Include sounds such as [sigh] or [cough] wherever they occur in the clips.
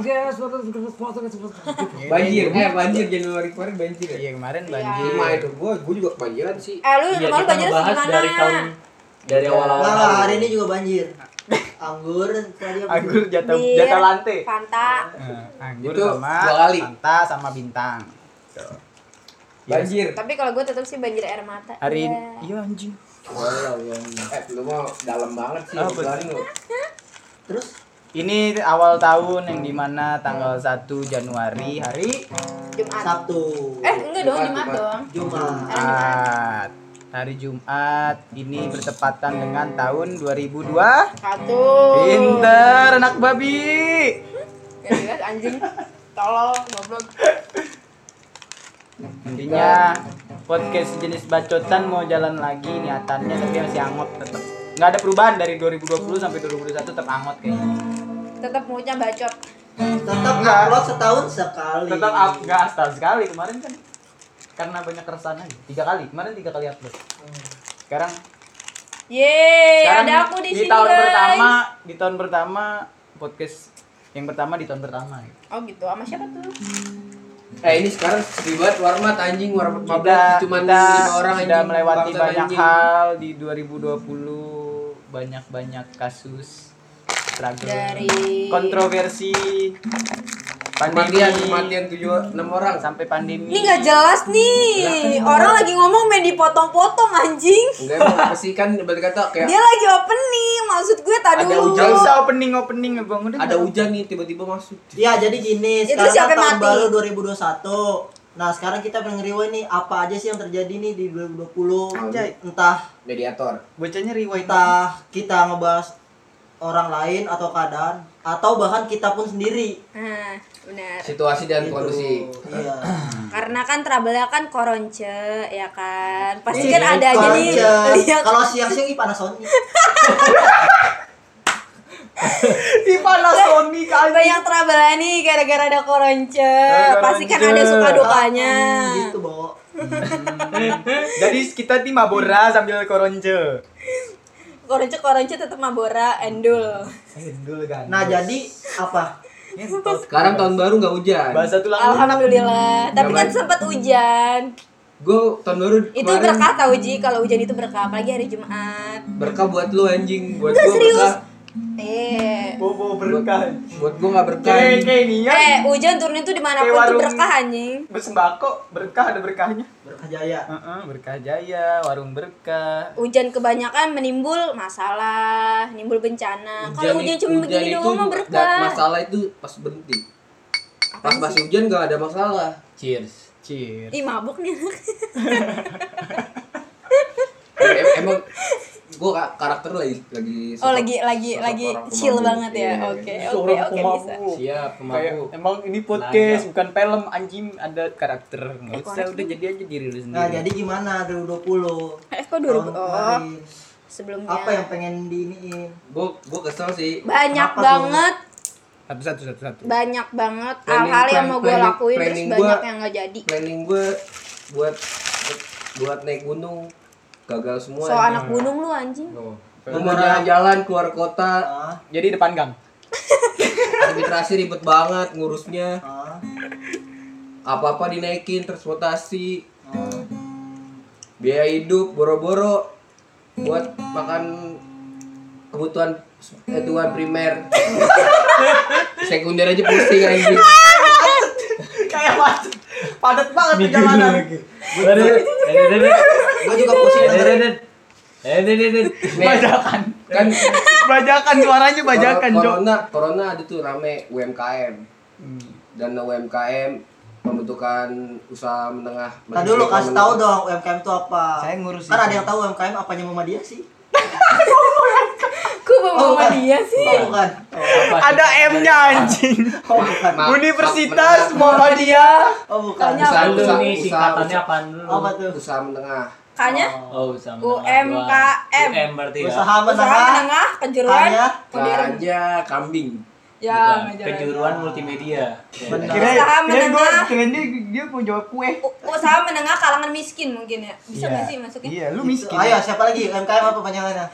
podcast [laughs] Banjir, eh banjir Januari kemarin banjir ya. Iya kemarin Iya. banjir. Lima itu gua gua juga kebanjiran sih. Eh lu Iya, lu kita banjir gimana? dari tahun dari awal-awal Nah, hari ini juga banjir. Anggur tadi apa? Anggur jatuh jatuh lantai. Fanta. Nah, anggur Itu sama dua kali. Fanta sama bintang. Banjir. Tapi kalau gue tetap sih banjir air mata. Hari ini Iya. iya anjing. Walau yang Eh, lu mau dalam banget sih obrolan lu. Terus Ini awal tahun yang di mana tanggal 1 Januari hari Jumat. Sabtu. Eh enggak dong Jumat, Jumat Jumat. dong. Jumat. Jumat. Hari Jumat ini bertepatan dengan tahun 2002. Satu. Pinter anak babi. Ya jelas anjing. Tolol, goblok. Intinya podcast jenis bacotan mau jalan lagi niatannya tapi masih angot tetap. Nggak ada perubahan dari 2020 sampai 2021 tetap angot kayaknya. Tetap mulutnya bacot. Tetap upload setahun sekali. Tetap up nggak asal sekali kemarin kan karena banyak keresahan aja. Tiga kali kemarin tiga kali upload. Sekarang Yeay, sekarang ada aku di, sini tahun guys. pertama di tahun pertama podcast yang pertama di tahun pertama. gitu. Oh gitu, sama siapa tuh? Eh ini sekarang sepi banget warmat anjing warmat Kita, 15 cuman kita lima orang anjing. sudah melewati Bangsat banyak anjing. hal di 2020 banyak-banyak kasus struggle Dari kontroversi pandemi Kematian, kematian tujuh enam orang. sampai pandemi Ini nggak jelas nih. Orang lagi ngomong main dipotong-potong anjing. Enggak emang apa sih kan berarti kata kayak Dia lagi opening. Maksud gue tadi Ada hujan. Usah opening opening ya bang udah ada hujan nih tiba-tiba masuk. Ya jadi gini, Itu sekarang siapa kan tahun mati? baru 2021. Nah sekarang kita pengen ngeriwain nih apa aja sih yang terjadi nih di 2020 Anjay. Entah Mediator. bocahnya rewind entah kita ngebahas orang lain atau keadaan Atau bahkan kita pun sendiri Nah, benar. Situasi dan Gitu. kondisi. Iya [clears throat] Karena kan trouble kan koronce, ya kan. Pasti Iya, kan ada aja nih. Koronce. Lihat [laughs] Kalau siang-siang ih Panasonic [laughs] di Panasonic aja banyak trouble nih gara-gara ada koronce. Pasti kan ada suka dukanya. Gitu Bo [laughs] jadi kita tim Mabora sambil koronce Koronce koronce tetap mabora endul. Endul kan Nah jadi apa? Sekarang tahun baru nggak hujan. bahasa tulang Alhamdulillah. Tapi kan sempat hujan. Gue tahun baru Itu kemarin berkah tau Ji, kalau hujan itu berkah apalagi hari Jumat. berkah buat lu anjing, buat gue serius. berkah. Eh. bobo berkah Buat gue nggak berkah. kayak kayak ini ya Eh, hujan turun itu di mana pun warung- berkah anjing. bersembako berkah ada berkahnya Berkah Jaya Heeh, berkah jaya warung berkah Hujan kebanyakan menimbul masalah, nimbul bencana. Kalau hujan cuma begini itu doang mah berkah. Masalah itu pas berhenti. Pas masih sih? hujan nggak ada masalah. cheers. cheers Ih, mabuk nih em- emang gue karakter lagi lagi Oh, lagi lagi lagi chill pemabuk. banget ya. Iya. Oke, oke, Seorang oke pemabuk. bisa. Siap, Kayak, pemabuk. emang ini podcast bukan film anjing ada karakter nggak usah udah jadi aja diri lu sendiri Nah jadi gimana 2020 Eh, kok Tahun 2000? Oh, sebelumnya. Apa yang pengen diiniin? Gue gue kesel sih. Banyak Kenapa tuh? banget, satu satu satu satu banyak banget hal-hal yang mau gue lakuin terus banyak gua- yang nggak jadi. Planning gue buat buat naik gunung gagal semua. So anak gunung lu anjing. Oh. Jalan-jalan keluar kota, Ah, jadi depan gang [laughs] administrasi ribet banget ngurusnya. ah, Apa-apa dinaikin transportasi, ah. biaya hidup boro-boro buat makan kebutuhan kebutuhan primer. [laughs] Sekunder aja pusing anjing. kayak macet padat banget perjalanan. Gue juga pusing. Denger. Eh, deh. Nih, bajakan. Kan bajakan suaranya bajakan Cor- Jok. corona corona ada tuh rame UMKM dan UMKM membutuhkan usaha menengah Nah dulu kasih tahu dong UMKM itu apa. Saya ngurus Kan ada yang tahu UMKM apanya Mama dia sih? [laughs] Kok bawa Oh, bukan. dia sih? Oh bukan. ada M-nya anjing Oh bukan. Ma- Universitas Muhammadiyah Oh bukan. Tanya usaha, Dulu usaha, nih usaha, singkatannya usaha, apaan dulu? Apa tuh? usaha menengah Kanya Oh, sama UMKM. UM berarti ya. Usaha usaha menengah. menengah kejuruan aja kambing Ya, Bukan. Kejuruan multimedia. Ya. Kira Usaha menengah. kira dia dia mau jawab kue usaha menengah kalangan miskin mungkin ya bisa nggak sih masuknya iya lu Gitu. miskin Ayo siapa lagi? UMKM apa panjangannya?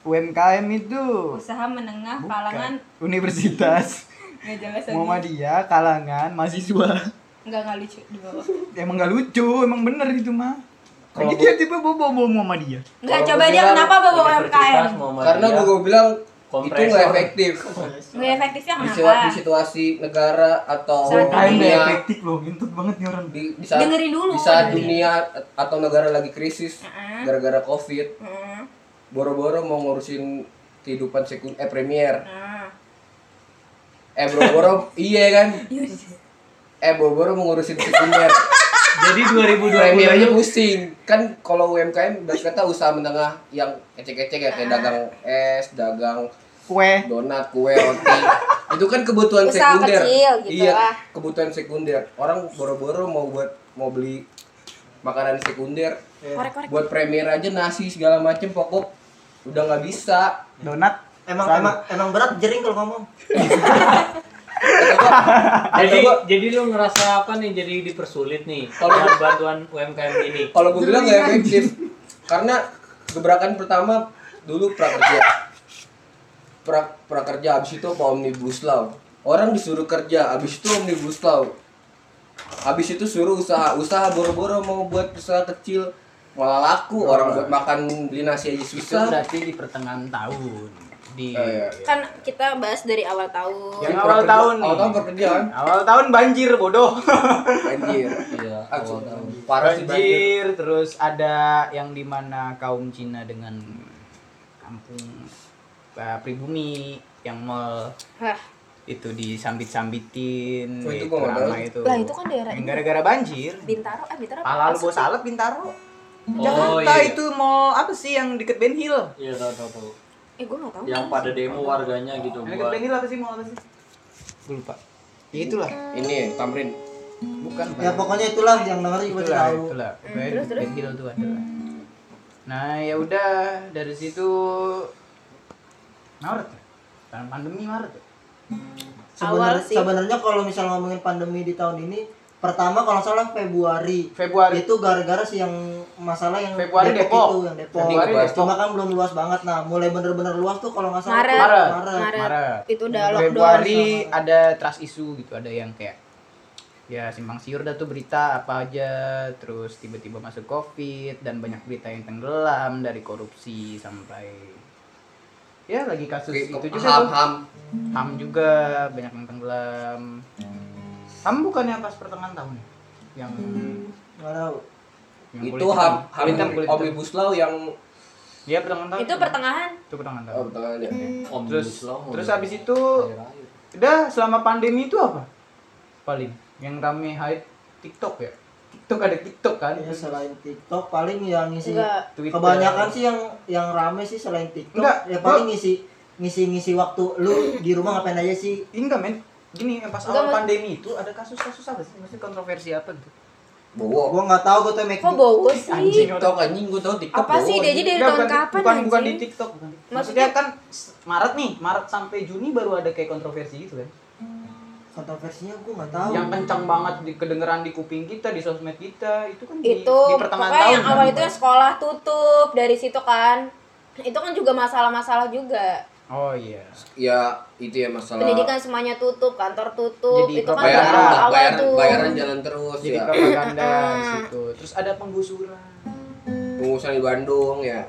UMKM itu usaha menengah Bukan. kalangan universitas [laughs] Nggak jelas lagi. Muhammadiyah kalangan mahasiswa. Enggak enggak lucu di bawah. emang gak lucu, emang bener itu mah. Kalau Lagi dia tiba bawa bawa Muhammadiyah. Enggak Kalau coba dia bilang kenapa bawa UMKM? Karena gue bilang itu nggak efektif. [laughs] Nggak efektifnya Di, situa- di kenapa? situasi negara atau UMKM ini. gak dunia efektif loh, ngintut banget nih orang. di, di saat, Dengerin dulu. di saat dunia atau negara lagi krisis gara-gara covid Heeh. Boro-boro mau ngurusin kehidupan sekun eh premier. Nah. eh boro-boro [laughs] iya kan? Eh boro-boro mau ngurusin sekunder [laughs] Jadi 2020 premier aja pusing. Kan kalau UMKM berarti kata usaha menengah yang ecek-ecek ya kayak dagang es dagang Kue. donat kue roti. [laughs] Itu kan kebutuhan Usaha sekunder. kecil gitu iya lah. kebutuhan sekunder. Orang boro-boro mau buat mau beli makanan sekunder. Korek-korek. buat premier aja nasi segala macem pokok udah nggak bisa. Donat. Emang Sama. emang emang berat jering kalau ngomong. [laughs] Jadi gua- jadi lu ngerasa apa nih? Jadi dipersulit nih Kalau- bantuan UMKM ini? kalau gue bilang nggak efektif. karena gebrakan pertama dulu prakerja. Pra, prakerja habis itu apa? Omnibus law. Orang disuruh kerja habis itu omnibus law. Habis itu suruh usaha. Usaha boro-boro mau buat usaha kecil malah laku orang buat makan beli nasi aja Itu susah berarti di pertengahan tahun. Di Oh, iya. Kan kita bahas dari awal tahun. Yang awal prakerja- tahun nih. awal tahun pekerjaan Awal tahun banjir bodoh. anjir [laughs] Iya, awal tahun. parah sih banjir banjir terus ada yang di mana kaum Cina dengan kampung uh, pribumi yang mall Hah. itu disambit-sambitin Oh, itu ramai itu Lah itu kan daerah gara-gara banjir Bintaro, eh Bintaro. Pala lu bos salep Bintaro Oh Jakarta iya. itu mall apa sih yang deket Ben Hill Iya, tahu tahu tahu. Eh gue nggak tahu. Yang pada demo warganya gitu yang deket buat Ben Hill apa sih mall apa sih gue lupa ya itulah ini Tamrin bukan Ya pokoknya itulah yang denger juga itulah tahu. itulah Pokoknya terus, terus? Ben Hill tuh adalah nah ya udah dari situ Maret ya? Tahun pandemi Maret ya? Awal Sebenarnya sih. sebenarnya kalau misal ngomongin pandemi di tahun ini pertama kalau nggak salah Februari Februari itu gara-gara sih yang masalah yang Februari Depok. itu yang Depok. Februari Depok. Cuma kan belum luas banget. Nah, mulai bener-bener luas tuh kalau nggak salah Maret. Maret. Maret. Maret. Maret. Itu udah lockdown. Februari ada trust issue gitu ada yang kayak ya simpang siur dah tuh berita apa aja terus tiba-tiba masuk covid dan banyak berita yang tenggelam dari korupsi sampai ya lagi kasus itu juga ham ham ham juga banyak yang tenggelam ham bukannya pas pertengahan tahun ya? yang Nggak tahu. yang itu ham hitam. ham Kulit hitam, kulit hitam. omnibus law yang Iya pertengahan tahun Itu pertengahan. itu pertengahan tahun oh pertengahannya Om terus Law terus habis itu udah selama pandemi itu apa paling yang rame hype TikTok ya TikTok ada TikTok kan Ya, selain TikTok paling yang ngisi Enggak. Twitter. kebanyakan sih yang yang rame sih selain TikTok Enggak, ya paling ngisi ngisi ngisi waktu lu di rumah ngapain aja sih enggak men gini yang pas Enggak, awal pandemi itu ada kasus-kasus apa sih maksudnya kontroversi apa gitu bawa gua nggak tahu gua tuh make Kok bowo sih? Anjing. TikTok anjing gua tau TikTok Apa sih dia jadi dari Enggak, tahun bukan, kapan bukan, bukan di? TikTok bukan. maksudnya Maksudnya- kan Maret nih Maret sampai Juni baru ada kayak kontroversi gitu kan kontroversinya gua nggak tahu yang kencang banget di kedengeran di kuping kita di sosmed kita itu kan di, itu di pertengahan pokoknya tahun yang kan, awal itu bukan? ya sekolah tutup dari situ kan itu kan juga masalah-masalah juga oh iya. Ya itu ya masalah pendidikan semuanya tutup kantor tutup Jadi itu kan bayaran awal bayaran tuh. bayaran jalan terus jadi ya. propaganda di situ. Terus ada penggusuran. Pengusaha di Bandung ya.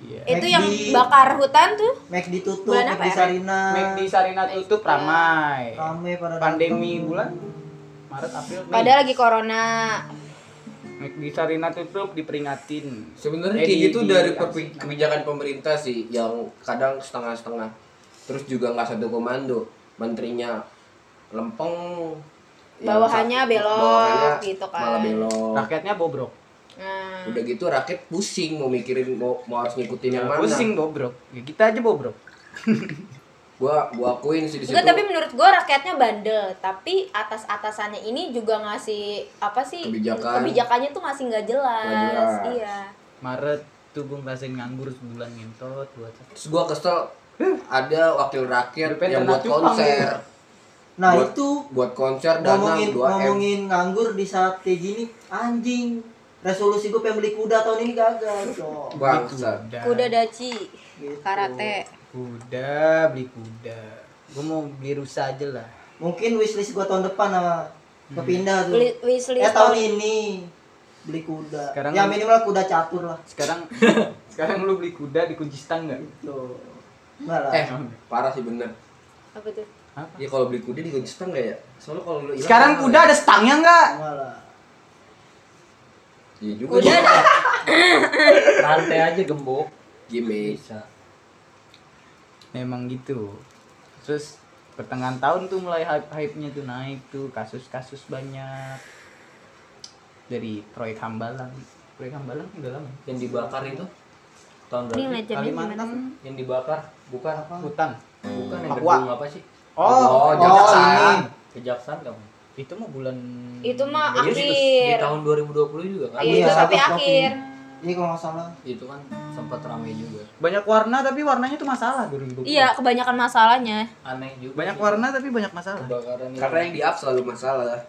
Iya. Itu McD. yang bakar hutan tuh? Make ditutup Bulan apa di ya? Sarina. Make di Sarina tutup ramai. Rame pada pandemi bulan Maret April Mei. Padahal lagi corona di Sarina tutup diperingatin. Sebenarnya Eh, kayak gitu dari kebijakan pemerintah sih yang kadang setengah-setengah. Terus juga nggak satu komando. Menterinya lempeng Bawahannya belok, bawahannya gitu kan. malah belok. Rakyatnya bobrok. Nah. Udah gitu rakyat pusing mau mikirin mau, mau harus ngikutin yang Ya, mana. pusing bobrok. Ya kita aja bobrok [laughs] gua gua akuin sih di situ tapi menurut gua rakyatnya bandel, tapi atas atasannya ini juga ngasih apa sih Kebijakan. kebijakannya tuh masih nggak jelas. Jelas. Iya. Maret tuh gue ngerasain nganggur sebulan ngentot buat terus gua kesel ada wakil rakyat pengen yang buat konser nah Buat- itu buat konser dana ngomongin 2 m ngomongin nganggur di saat kayak gini anjing resolusi gue pengen beli kuda tahun ini gagal [laughs] cok bangsa Kuda daci, Gitu. karate. Kuda beli kuda gue mau beli rusa aja lah Mungkin wishlist gua tahun depan sama kepindah tuh. Wi- wishlist Eh tahun tahun- ini beli kuda. Sekarang- ya minimal kuda catur lah. Sekarang [laughs] sekarang lu beli kuda di kunci stang enggak? Tuh. Enggak lah. Eh, parah sih bener. apa tuh Apa? Ya kalau beli kuda di kunci stang nggak ya? Soalnya kalau lu Sekarang kuda ya. ada stangnya enggak? Enggak lah. Iya juga. kuda [laughs] Rantai aja gembok. Gimik. Memang gitu. Terus pertengahan tahun tuh mulai hype-hype-nya tuh naik tuh kasus-kasus banyak dari proyek Hambalang. Proyek Hambalang udah lama. Yang dibakar itu tahun berapa? Kalimantan Yang dibakar bukan hutan. bukan yang Papua. gedung apa sih? Oh, Oh, oh, ini. Kejaksaan kamu. Itu mah bulan itu mah Jadi di, di akhir tahun 2020 juga kan? iya Iya, tapi akhir Iya kalau nggak salah. Itu kan sempat ramai juga. banyak warna tapi warnanya tuh masalah 2020. iya kebanyakan masalahnya Aneh juga. Banyak sih. warna tapi banyak masalah. kebakaran itu. Karena yang di up selalu masalah.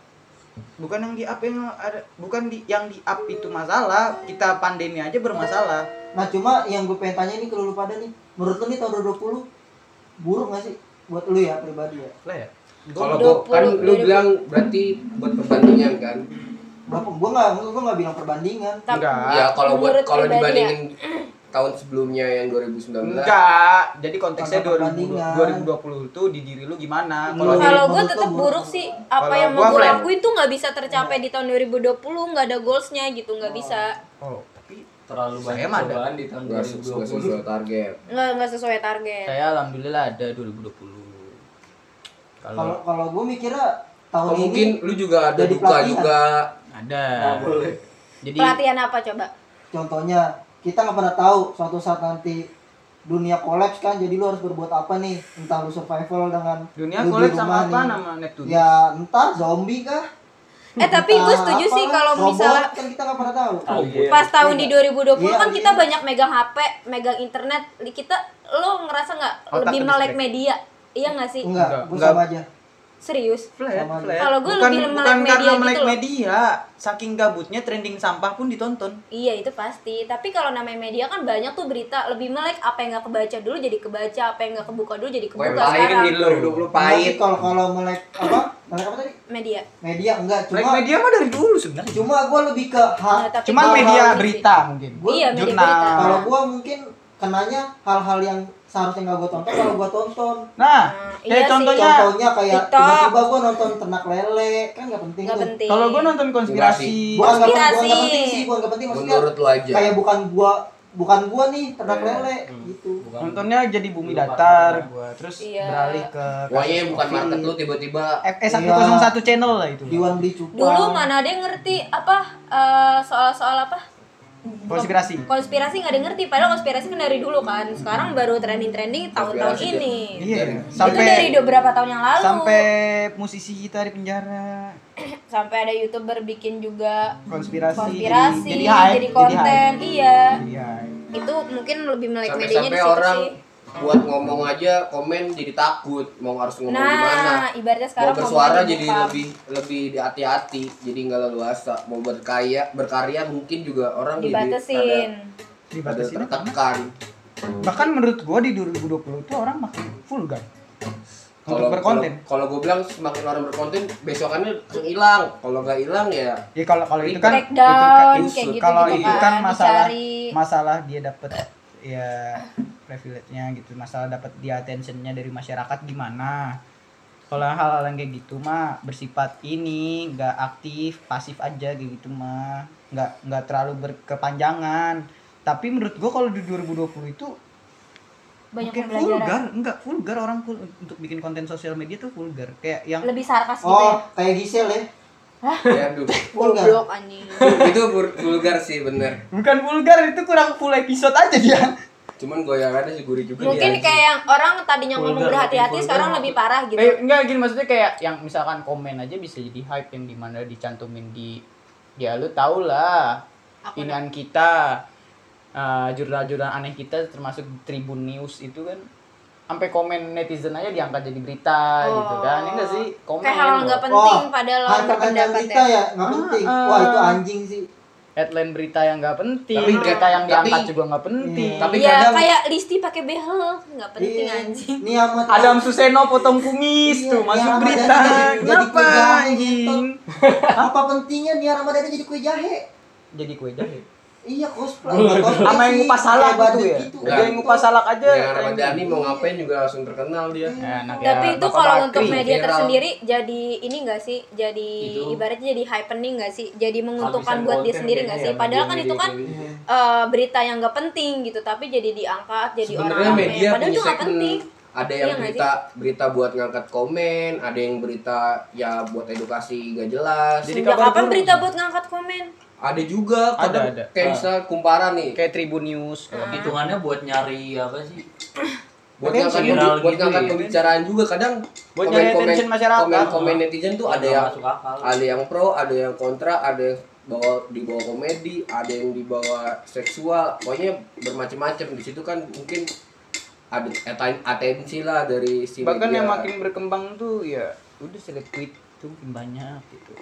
Bukan yang di up yang ada bukan di yang di up itu masalah, kita pandemi aja bermasalah. Nah cuma yang gue pengen tanya nih ke lu pada nih, menurut lu nih tahun 2020 buruk gak sih buat lu ya pribadi ya? Lah ya. Kalau kan lu bilang berarti buat perbandingan kan? Berapa? Gue nggak, gue nggak bilang perbandingan. Tapi- Enggak. Iya, kalau buat kalau pribadi ya? dibandingin tahun sebelumnya yang 2019 Enggak. Jadi konteksnya Tanpa 2020, perbandingan. 2020 tuh di diri lu gimana? Kalau di- kalau gue tetap buruk buruk sih apa yang mau gue lakuin tuh nggak bisa tercapai di tahun 2020 nggak ada goalsnya gitu nggak bisa Oh, tapi terlalu Saya banyak cobaan di tahun nggak sesuai 2020. sesuai target. nggak nggak sesuai target saya alhamdulillah ada 2020. Kalau Kalau kalau gue mikirnya tahun Oh, ini mungkin lu juga ada duka juga. Ada. Nggak boleh. Jadi pelatihan apa coba contohnya kita nggak pernah tahu suatu saat nanti dunia kolaps kan jadi lu harus berbuat apa nih entah lu survival dengan dunia rumah sama apa nih. nama Neptunus? ya entar zombie kah eh tapi gue Entah setuju sih kalau misalnya kan kita nggak pernah tahu Oh, iya. pas tahun di 2020 Iya, kan iya. kita banyak megang HP megang internet kita lo ngerasa nggak lebih melek media iya nggak sih enggak Enggak, gue enggak. sama aja serius Flat, Sama flat. Kalau gue bukan, lebih melek bukan media karena gitu melek loh. media, saking gabutnya trending sampah pun ditonton. Iya itu pasti. Tapi kalau namanya media kan banyak tuh berita lebih melek apa yang nggak kebaca dulu jadi kebaca, apa yang nggak kebuka dulu jadi kebuka pahit sekarang. 2020 Enggak sih, pahit. kalau kalau melek apa melek apa tadi Media. media enggak Melek cuma media mah dari dulu sebenarnya. cuma gue lebih ke hal Nah, kalau media berita mungkin. Gua- Iya, media Jurnal. berita. kalau gue mungkin kenanya hal-hal yang seharusnya nggak gue tonton kalau gue tonton Nah, Nah, kayak iya sih. contohnya contohnya kayak tiba-tiba gue nonton ternak lele kan nggak penting Nggak tuh. penting. kalau gua nonton konspirasi, bukan nggak Konspirasi. bukan nggak penting sih bukan nggak penting maksudnya Menurut lu aja. kayak bukan gua bukan gua nih ternak Iya. lele Hmm. gitu Bukan. nontonnya jadi bumi datar gua terus Iya. beralih ke Pokoknya bukan market lu tiba-tiba FS 101 channel lah itu. Diwan beli cupang Dulu mana ada yang ngerti apa eh, soal-soal apa? Konspirasi. Konspirasi nggak ada ngerti. Padahal konspirasi kan dari dulu kan. Sekarang baru trending-trending tahun-tahun Konspirasi ini. Iya, Dari- itu sampai dari beberapa tahun yang lalu. sampai musisi kita di penjara [clears throat] Sampai ada youtuber bikin juga konspirasi, konspirasi, jadi, jadi hype, jadi konten, hype. iya. Jadi hype. Itu mungkin lebih melek medianya di situ orang sih. Buat ngomong aja komen jadi takut mau harus ngomong gimana. Nah, ibaratnya Mau sekarang bersuara ngomongnya jadi lebih lebih hati-hati, jadi nggak leluasa. Mau berkarya, berkarya mungkin juga orang jadi dibatasin. pada, pada Dibatasin tertekan. bahkan menurut gua di 2020 tuh orang makin vulgar Kalau berkonten kalau- gue bilang semakin orang berkonten, besokannya langsung hilang. Kalau nggak hilang ya ya kalau kalau itu kan Breakdown, itu kan kayak gitu kalau gitu itu kan masalah dicari. masalah dia dapat ya privilege-nya gitu masalah dapat dia attention-nya dari masyarakat gimana kalau hal-hal yang kayak gitu mah bersifat ini nggak aktif pasif aja kayak gitu mah nggak nggak terlalu berkepanjangan tapi menurut gua kalau di 2020 itu banyak pembelajaran. vulgar enggak vulgar orang full, untuk bikin konten sosial media tuh vulgar kayak yang Lebih sarkas gitu oh ya. kayak Gisel ya ya aduh. vulgar anjing. itu vul- vulgar sih bener. bukan vulgar itu kurang full episode aja dia Cuman goyangannya sih gurih juga Mungkin dia. kayak yang orang tadinya ngomong Vulgar, berhati-hati sekarang lebih parah gitu. Eh, enggak gini maksudnya kayak yang misalkan komen aja bisa jadi hype yang di mana dicantumin di ya lu tau lah inian kita eh, jurnal-jurnal aneh kita termasuk Tribun News itu kan sampai komen netizen aja diangkat jadi berita gitu kan ini enggak sih komen Kayak hal nggak penting Oh, padahal harta berpendapat kita ya. ya nggak penting Ah, wah ah. itu anjing sih headline berita yang nggak penting, Tapi- berita yang tapi- diangkat juga nggak penting. Tapi Iya, kadang kayak Listi pakai behel, nggak penting Iya. anjing. Nih amat Adam Suseno potong kumis Iya, tuh masuk berita. Jadi- kue jahe anjing? apa pentingnya nih Ramadan jadi kue jahe? Jadi kue jahe. Iya cosplay. Sama yang ngupas salak kayak gitu ya. gitu. Ada yang ngupas salak aja. yang Ramadhani mau ngapain juga langsung terkenal dia. Enak ya, Tapi itu kalau Bakri. untuk media tersendiri jadi ini enggak sih? Jadi Itu. ibaratnya jadi happening enggak sih? Jadi menguntungkan buat dia sendiri enggak sih? ya, Padahal kan itu kan gitu. eh, berita yang nggak penting gitu, tapi jadi diangkat jadi orang media Padahal itu nggak segmen penting. ada Iya yang nggak berita berita buat ngangkat komen, ada yang berita ya buat edukasi gak jelas. Jadi kapan berita buat ngangkat komen? Ada juga Ada, kadang ada. kayak Ah. misalnya kumparan nih. Kayak Tribun News. Ah. hitungannya buat nyari apa sih buat Attention. ngangkat Viral buat gitu ngangkat ya. pembicaraan juga kadang Buat nyari attention masyarakat. komen komen netizen tuh ada yang ada yang pro ada yang kontra ada yang bawa dibawa komedi ada yang dibawa seksual pokoknya bermacam-macam di situ kan mungkin ada aten- atensi lah dari si Bahkan media. yang makin berkembang tuh ya udah seleb tweet tuh makin banyak gitu.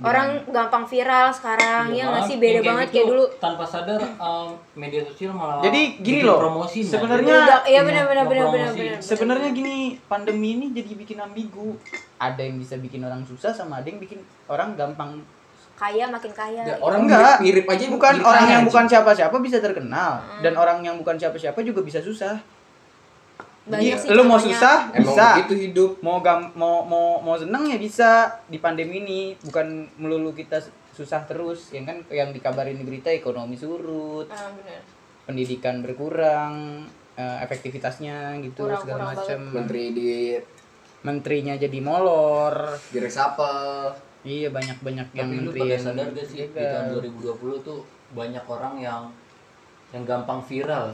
Orang gampang viral sekarang, ya nggak sih? Beda yang banget gitu, kayak dulu. tanpa sadar em, media sosial malah Jadi gini loh, promosi sebenarnya- iya benar benar benar benar. Sebenarnya gini, pandemi ini jadi bikin ambigu. Ada yang bisa bikin orang susah sama ada yang bikin orang gampang. kaya makin kaya. Ya, orang Enggak. mirip, mirip aja Bukan mirip orang yang aja. bukan siapa-siapa bisa terkenal dan orang yang bukan siapa-siapa juga bisa susah. Banyak Jadi sih lu mau susah emang bisa. begitu hidup. Mau gam mau mau mau seneng ya bisa. Di pandemi ini bukan melulu kita susah terus. Yang kan yang dikabarin di berita ekonomi surut. Ah, benar. pendidikan berkurang eh, efektivitasnya gitu Kurang- segala kurang macam menteri di menterinya jadi molor. Di resapel iya banyak banyak yang tapi lu menteri pada yang sadar gak sih? di tahun 2020 tuh banyak orang yang yang gampang viral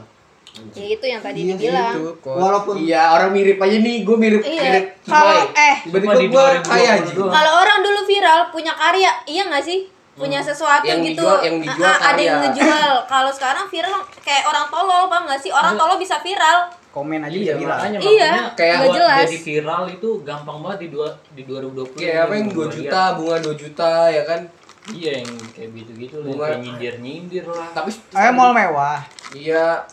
Ya itu yang tadi Iya dibilang. Itu. Walaupun iya orang mirip aja nih gue mirip Iya. mirip Kalau eh tiba-tiba di gue 2020 kaya aja kalau orang dulu viral punya karya, iya nggak sih? Punya sesuatu Yang gitu. dijual- yang dijual Ah, ah, ada yang ngejual. Kalau sekarang viral kayak orang tolol, paham nggak sih? Orang tolol bisa viral. komen aja iya bisa viral makanya Iya, makanya kayak buat jelas. jadi viral itu gampang banget di dua di 2020 kayak apa yang 2 Gua juta bunga 2 juta ya kan iya yang kayak gitu gitu lah Bunga. kayak nyindir nyindir lah tapi eh mall mewah iya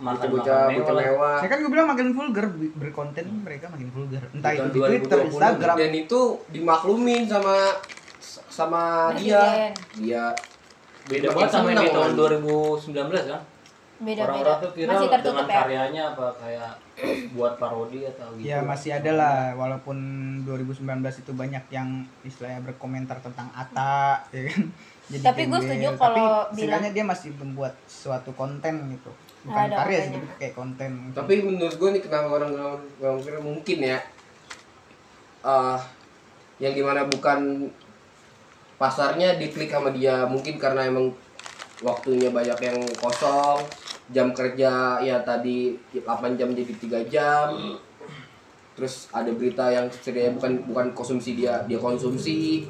makan bocah bocah mewah lah. mewah. Ya kan gue bilang makin vulgar berkonten mereka makin vulgar. Entah itu di Twitter 2020 Instagram. dan itu dimaklumin sama sama dia. Presiden. dia beda Makin banget sama yang di tahun orang. 2019 kan? Beda-beda. orang-orang tuh viral Masih tertutup dengan ya. karyanya apa kayak [clears throat] buat parodi atau gitu. Ya masih ada lah. Walaupun 2019 itu banyak yang istilahnya berkomentar tentang Ata ya kan? [laughs] Jadi Tapi gue setuju kalau istilahnya dia masih membuat suatu konten gitu bukan Ada karya sih kayak konten. Tapi menurut gue nih kenapa orang nggak mikir mungkin ya eh yang di mana bukan pasarnya diklik sama dia mungkin karena emang waktunya banyak yang kosong jam kerja ya tadi 8 jam jadi tiga jam. Terus ada berita yang sebenarnya bukan bukan konsumsi dia dia konsumsi.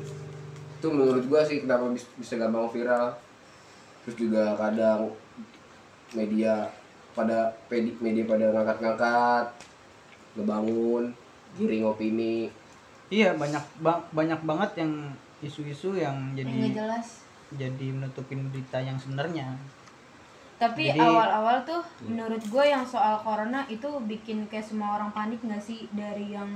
Itu menurut gua sih kenapa bis- bisa gampang viral. Terus juga kadang media pada pedi- media pada ngangkat-ngangkat ngebangun giring opini. Iya banyak bang- banyak banget yang isu-isu yang Yang jadi nggak jelas. jadi menutupin berita yang sebenarnya. Tapi awal-awal tuh menurut gue yang soal corona itu bikin kayak semua orang panik nggak sih? Dari yang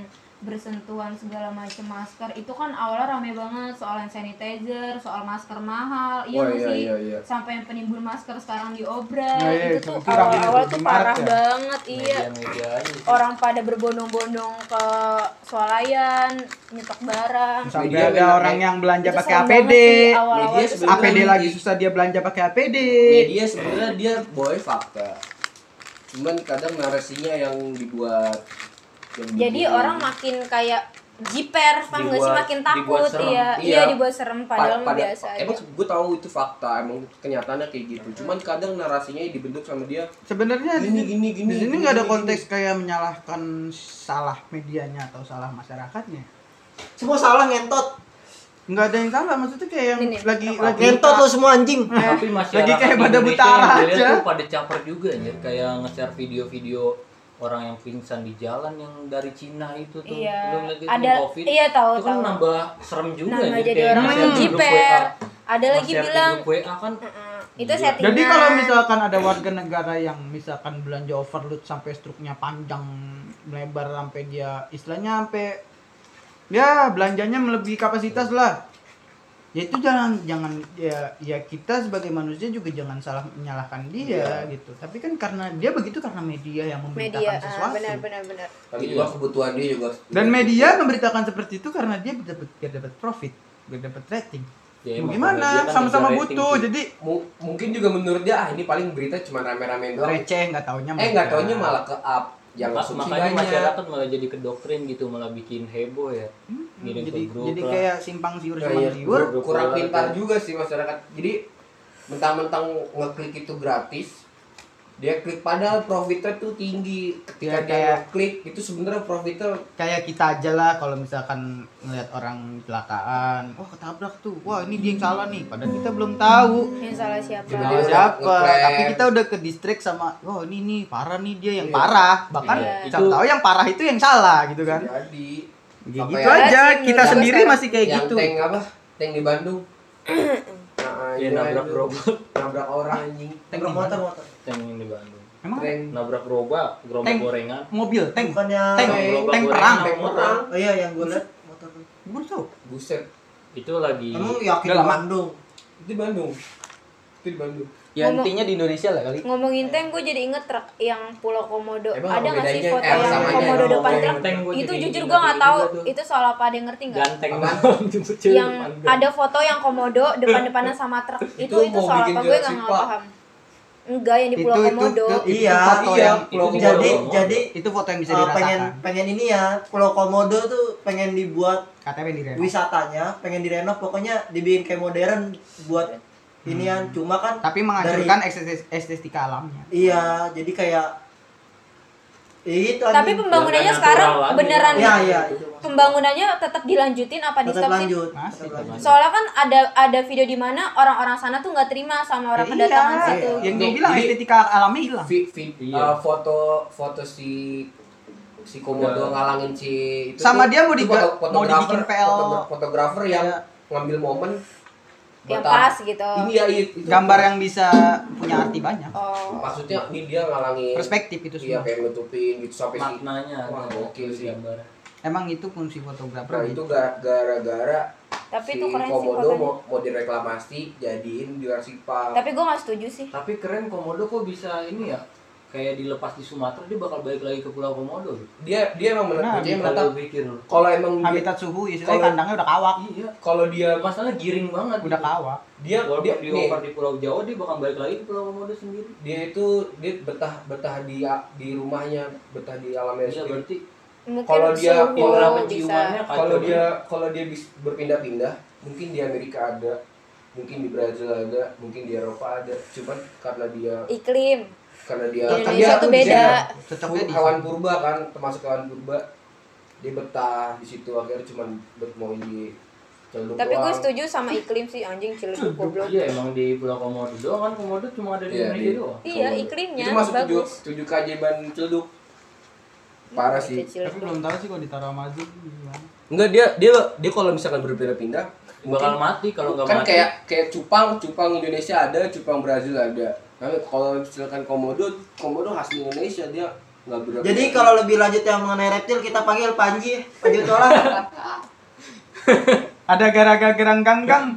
bersentuhan segala macam masker itu kan awalnya rame banget soal hand sanitizer, soal masker mahal, iya Oh, iya, sih? iya, iya. Sampai yang penimbun masker sekarang diobral, Nah, iya, itu tuh itu rame awal-awal tuh parah ya. banget, iya. media-media aja sih. Orang pada berbondong-bondong ke swalayan, nyetok barang. sampai Media ada orang yang- yang belanja Itu pakai APD sih, Media tuh serem APD lagi susah dia belanja pakai APD media sebenarnya dia boy fakta cuman kadang narasinya yang dibuat Jadi orang makin kayak jiper, paham nggak sih makin takut, iya, Iya. iya dibuat serem padahal mah pada, biasa aja. emang gue tahu itu fakta emang kenyataannya kayak gitu cuman kadang narasinya dibentuk sama dia sebenarnya di Gini, gini, gini, di sini gini, nggak ada gini, konteks kayak menyalahkan salah medianya atau salah masyarakatnya semua salah ngentot. nggak ada yang salah maksudnya kayak yang Ini, lagi apa? lagi Ngentot lo semua anjing. tapi masyarakat Lagi kayak pada buta aja. tuh pada caper juga anjir kayak nge-share video-video orang yang pingsan di jalan yang dari Cina itu tuh Iya. Lu ngeliat itu Ada- COVID iya, tahu, itu kan tahu. nambah serem juga Nambah jadi kayak orang grup jiper. Ada lagi bilang WA kan "Mm-mm, itu Iya. settingan Jadi kalau misalkan ada warga negara yang misalkan belanja overload sampai struknya panjang melebar sampai dia istilahnya sampai ya belanjanya melebihi kapasitas lah. Ya itu jangan jangan ya ya kita sebagai manusia juga jangan salah menyalahkan dia gitu. Tapi kan karena dia begitu karena media yang memberitakan media ah, sesuatu. benar benar benar Tapi juga kebutuhan dia juga. Dan media memberitakan seperti itu karena dia dapat biar dapat profit, biar dapat rating. Ya, emang gimana? dia kan Sama-sama ngejar butuh. Jadi Mu- mungkin juga menurut dia ah ini paling berita cuma rame-rame doang. receh nggak taunya. Eh nggak taunya malah ke up yang Mak- asumsi makanya banyak. masyarakat malah jadi kedoktrin gitu malah bikin heboh ya ngirim jadi ke grup jadi lah. kayak simpang siur Nah, simpang iya, siur. Grup kurang pintar juga sih masyarakat. Jadi mentang-mentang ngeklik itu gratis, dia klik padahal profitnya tuh tinggi. Ketika Ya, dia kayak- ngeklik itu sebenarnya profitnya kayak kita aja lah kalau misalkan ngeliat orang kecelakaan wah ketabrak tuh. Wah ini dia yang salah nih. Padahal kita belum tahu. Yang salah siapa? Salah dia siapa? tapi kita udah ke distrik sama wah ini nih parah nih dia yang parah. Bahkan Iya, itu- tahu yang parah itu yang salah gitu kan? Jadi. Ya gitu ya? aja. Sih, kita sendiri gua masih kayak yang gitu. tank apa? Tank di Bandung. [clears throat] nah, ya nabrak gerobak nabrak orang anjing. Tank Nabrak motor motor yang di Bandung. Emang Tank. nabrak gerobak gerobak Tank. gorengan. Mobil tank. Bukannya Tank. gerobak tank gorengan perang. sama Tank motor. perang. oh iya yang gue liat motor tuh. Gue tahu Buset. itu lagi emang yakin di. Bandung? Itu di Bandung. Itu di Bandung. ya Ngomong- intinya di Indonesia lah kali. Ngomongin tank gue jadi inget truk yang Pulau Komodo. Emang ada apa nggak sih foto yang samanya komodo dong, depan truk? tank itu jadi jujur gue nggak ini tahu. itu soal apa? Ada yang ngerti nggak? Ganteng banget yang ada foto yang komodo depan depanan sama truk. Itu Itu itu soal apa? gue nggak Jurassic nggak Park. paham enggak yang di Pulau Itu- itu- Komodo. itu- iya foto iya, yang Pulau itu jadi Komodo. jadi itu foto yang bisa dirasakan. pengen pengen ini ya Pulau Komodo tuh pengen dibuat katanya pengen direnov. wisatanya pengen direnov pokoknya dibikin kayak modern buat inian. Cuma kan tapi menghancurkan estetis- estetika alamnya. Iya jadi kayak itu tapi pembangunannya Yang sekarang lagi. beneran Iya, iya. pembangunannya tetap dilanjutin apa di stop sih soalnya kan ada ada video di mana orang-orang sana tuh nggak terima sama orang Ya kedatangan iya, situ yang gue bilang estetika alamnya hilang Vi, vi- Iya. uh, foto foto si si komodo Udah. ngalangin si itu Sama tuh- dia mau itu diga- foto- mau fotografer- dibikin PL. fotogra- fotografer yang Iya. ngambil momen yang pas gitu. Ini ya itu. Gambar yang bisa punya arti banyak. Oh. Maksudnya ini dia ngalangin perspektif itu iya semua. kayak nutupin gitu sampai si maknanya Wah, gokil sih. gambar. Emang itu fungsi fotografer nah gitu. itu ga- gara-gara tapi si itu keren sih komodo fotonya. mau mau direklamasi jadiin Jurassic Park. Tapi gue nggak setuju sih. Tapi keren komodo kok bisa ini ya kayak dilepas di Sumatera dia bakal balik lagi ke Pulau Komodo gitu. dia dia emang Nah, menurut dia Kalau menetap pikir kalau emang dia habitat suhu istilahnya Kalau- kandangnya udah kawak. Iya. kalau dia masalah giring banget udah gitu. kawak. Dia walaupun dia di nih, oper di Pulau Jawa dia bakal balik lagi ke Pulau Komodo sendiri. Dia itu dia betah betah di di rumahnya betah di alamnya iya sendiri. berarti Kalau dia- kalau banget. dia kalau dia berpindah-pindah mungkin di Amerika ada mungkin di Brazil ada mungkin di Eropa ada. Cuman karena dia iklim karena dia Di kan dia dia beda. tetap pur- dia di hewan purba kan termasuk hewan purba. Dia betah di situ akhirnya cuman bet mau di celduk tapi gue setuju sama iklim sih anjing ciledug goblok. iya emang di Pulau Komodo doang kan Komodo cuma ada di Iya, Indonesia di- doang. Iya Komodo. iklimnya itu masuk tujuh bagus. tujuh keajaiban celduk. Parah Itu sih. Tapi Ciledug. belum tahu sih kalau ditaruh Amazon gimana. Enggak dia dia dia kalau misalkan berpindah-pindah bakal mati kalau nggak kan mati. kayak kayak cupang cupang Indonesia ada cupang Brazil ada tapi kalau misalkan komodo komodo asli Indonesia dia nggak ber jadi kalau lebih lanjut yang mengenai reptil kita panggil Panji. Panji Tola [laughs] ada garaga gerang ganggang.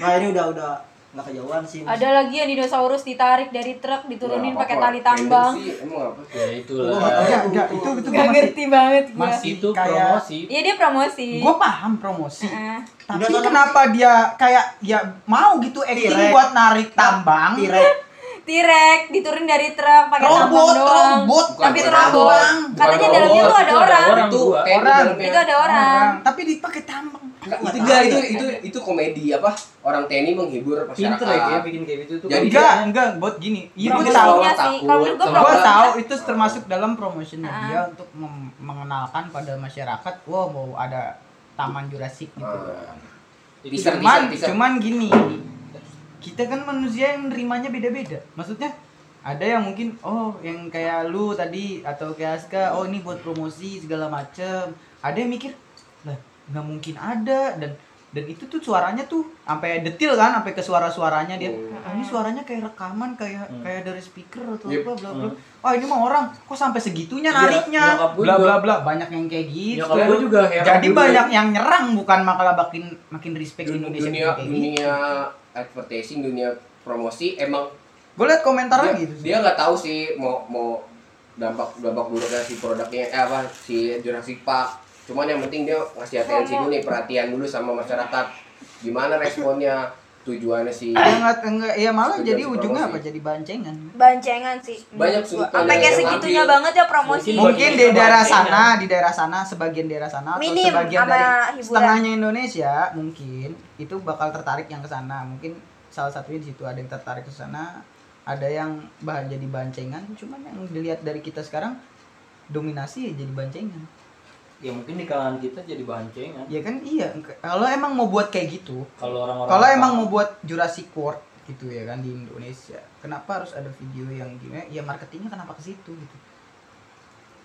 Nah ini udah udah nggak kejauhan sih Mas. ada lagi yang dinosaurus ditarik dari truk diturunin pakai tali tambang. Random sih, emang apa ya itulah. Enggak enggak itu itu Gak gua masih ngerti banget gue masih itu kayak- promosi. Iya dia promosi. Gua paham promosi. Heeh. tapi Udah, kenapa dia kayak ya mau gitu acting buat narik tambang Tirek Tirek diturunin dari truk pakai tambang robot doang. robot. Bukan, tapi tambang robot. katanya Bukan dalamnya robot, tuh ada itu ada orang. orang. itu kayak di Orang. dalamnya- itu ada orang. Tapi dipakai tambang. Nggak, Nggak itu enggak itu itu itu komedi apa? Orang TNI menghibur masyarakat. Pinter ya bikin kayak gitu tuh. Jadi enggak enggak buat gini. Ibu Promosi tahu. promosi. tahu itu termasuk dalam promotionnya Ah. dia untuk mengenalkan pada masyarakat wah mau ada taman Jurassic gitu. Ah. Itu cuman teaser, teaser. cuman gini kita kan manusia yang nerimanya beda-beda. Maksudnya ada yang mungkin oh yang kayak lu tadi atau kayak Aska oh ini buat promosi segala macem. Ada yang mikir lah nggak mungkin ada dan dan itu tuh suaranya tuh sampai detil kan sampai ke suara-suaranya dia Hmm. ah, ini suaranya kayak rekaman kayak Hmm. kayak dari speaker atau Yep. apa bla bla Hmm. oh ini mah orang kok sampai segitunya Iya, nariknya bla bla bla banyak yang kayak gitu gue juga heran jadi juga. banyak yang nyerang bukan malah makin makin respect dunia Indonesia dunia, kayak gitu dunia advertising dunia promosi emang gue liat komentar dia, gitu sih. dia nggak tahu sih mau mau dampak dampak buruknya si produknya eh apa si Jurassic Park cuman yang penting dia ngasih atensi dulu nih perhatian dulu sama masyarakat. Gimana responnya tujuannya si ya enggak enggak. Ya malah Tujuan jadi si ujungnya promosi. apa? Jadi bancengan. Bancengan sih. Banyak sudut sampai kayak segitunya ambil. banget ya promosi. Mungkin di daerah sana di daerah sana sebagian daerah sana atau Minim sebagian sama dari hiburan. setengahnya Indonesia mungkin itu bakal tertarik yang ke sana. Mungkin salah satunya di situ ada yang tertarik ke sana ada yang bahan jadi bancengan. Cuman yang dilihat dari kita sekarang dominasi ya jadi bancengan ya mungkin di kalangan kita jadi bancengan ya kan iya. Kalau emang mau buat kayak gitu kalau orang-orang kalau emang mau buat Jurassic World gitu ya kan di Indonesia kenapa harus ada video yang gimana? Ya marketingnya kenapa ke situ gitu?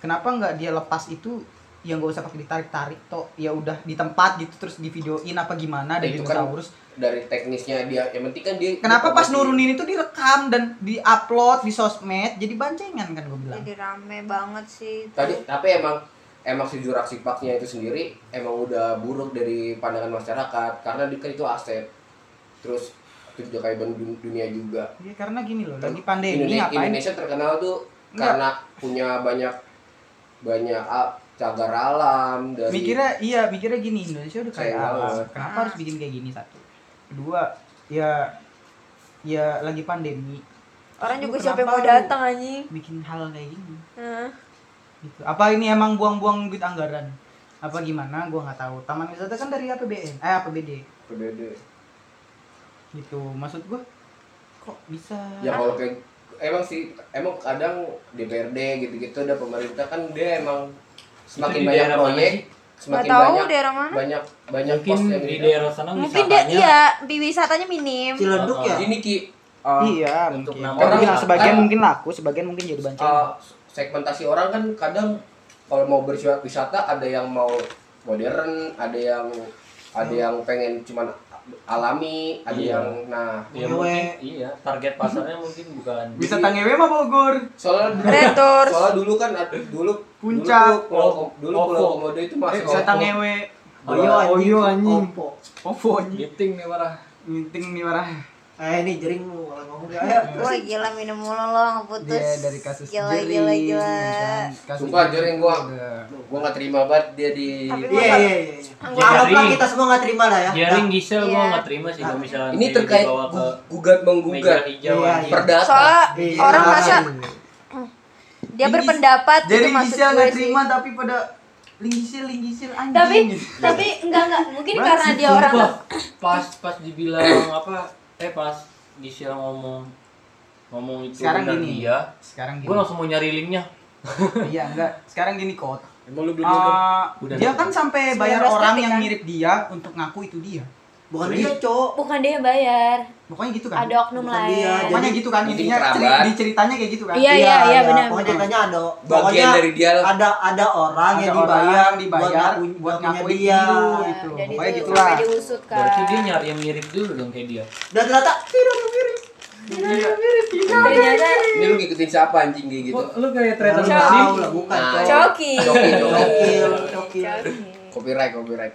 Kenapa nggak dia lepas itu yang gak usah pakai ditarik-tarik toh ya udah di tempat gitu terus di videoin apa gimana dari Itu kan dinosaurus dari teknisnya dia yang penting kan dia kenapa dia pas nurunin itu direkam dan diupload di sosmed jadi bancengan kan gue bilang. Jadi rame banget sih. Itu. tadi tapi emang emang si Jurassic Park-nya itu sendiri emang udah buruk dari pandangan masyarakat karena dia kan itu aset. Terus itu juga kayak dun- dunia juga. Ya karena gini loh lagi pandemi Indonesia, ngapain? Indonesia terkenal tuh Enggak. karena punya banyak banyak ah, cagar alam dari mikirnya iya mikirnya gini Indonesia udah kayak alam. kenapa harus bikin kayak gini satu? Kedua ya ya lagi pandemi. Orang juga siapa yang mau datang anjing? Bikin hal kayak gini. Heeh. Gitu. Apa ini emang buang-buang duit anggaran? Apa gimana? Gua nggak tahu. Taman wisata kan dari APBN eh APBD berbeda gitu. Maksud gua kok bisa? Ya kalau kayak emang sih emang kadang DPRD gitu-gitu ada pemerintah kan dia emang semakin di banyak proyek semakin tahu banyak daerah mana. banyak banyak mungkin pos yang di gitu. daerah sana mungkin dia wisatanya iya di wisatanya minim. Ciledug ya? Gini ki uh, iya untuk mungkin nama Orang sebagian mungkin laku sebagian mungkin jadi bancengan uh, segmentasi orang kan kadang kalau mau berwisata ada yang mau modern, ada yang ada yang pengen cuman alami, ada Iya. yang nah ya Ngewe. mungkin iya target pasarnya mungkin bukan wisata ngewe mah Bogor soalnya dulu, Retors. soalnya dulu kan dulu Puncak. dulu Kom- dulu. Pulau Komodo itu masih wisata Ovo. ngewe Oyo Oyo anjing Oppo. Ovo anjing Giting nih marah Meeting nih marah Eh ini jering lu kalau ngomong dia. Ayo. wah gila minum mulu lo ngeputus dia dari kasus gila jering gila gila ya kan. Kasus Sumpah, jering gua. gua nggak terima banget dia di Iya iya iya. Anggaplah Jering. kita semua nggak terima lah ya. Jaring Gisel gua Iya. nggak terima sih kalau misalnya ini terkait dibawa ke gu- gugat menggugat hijau Iya, iya. perdata soalnya Iya. orang Iya. masa dia berpendapat itu Jadi Gisel nggak terima tapi pada linggisil linggisil anjing tapi gitu. tapi enggak enggak mungkin karena dia orang pas pas dibilang apa eh pas Gisel ngomong ngomong itu Sekarang benar gini. dia sekarang gini gue langsung mau nyari linknya [laughs] iya enggak sekarang gini kot emang lu belum Udah. dia kan sampai bayar 19 orang detik, yang kan? mirip dia untuk ngaku itu dia Bukan dia, Cok. bukan dia yang bayar pokoknya gitu kan ada oknum Bukan lain dia, pokoknya gitu kan Jadi intinya kerabat. ceri- di ceritanya kayak gitu kan Iya, iya, iya, benar. Pokoknya ceritanya ada bagian pokoknya dari dia lah. ada ada orang Ada yang dibayar dibayar buat ngaku- buat ngakuin dia. Iya, gitu. dan Pokoknya itu gitulah. sampai diusut kan berarti dia nyari yang mirip dulu dong kayak dia Dan ternyata tidak ada mirip. ini lu ngikutin siapa anjing kayak gitu lu kayak tahu lah, bukan Nah. Cok. coki Coki. Coki. copyright copyright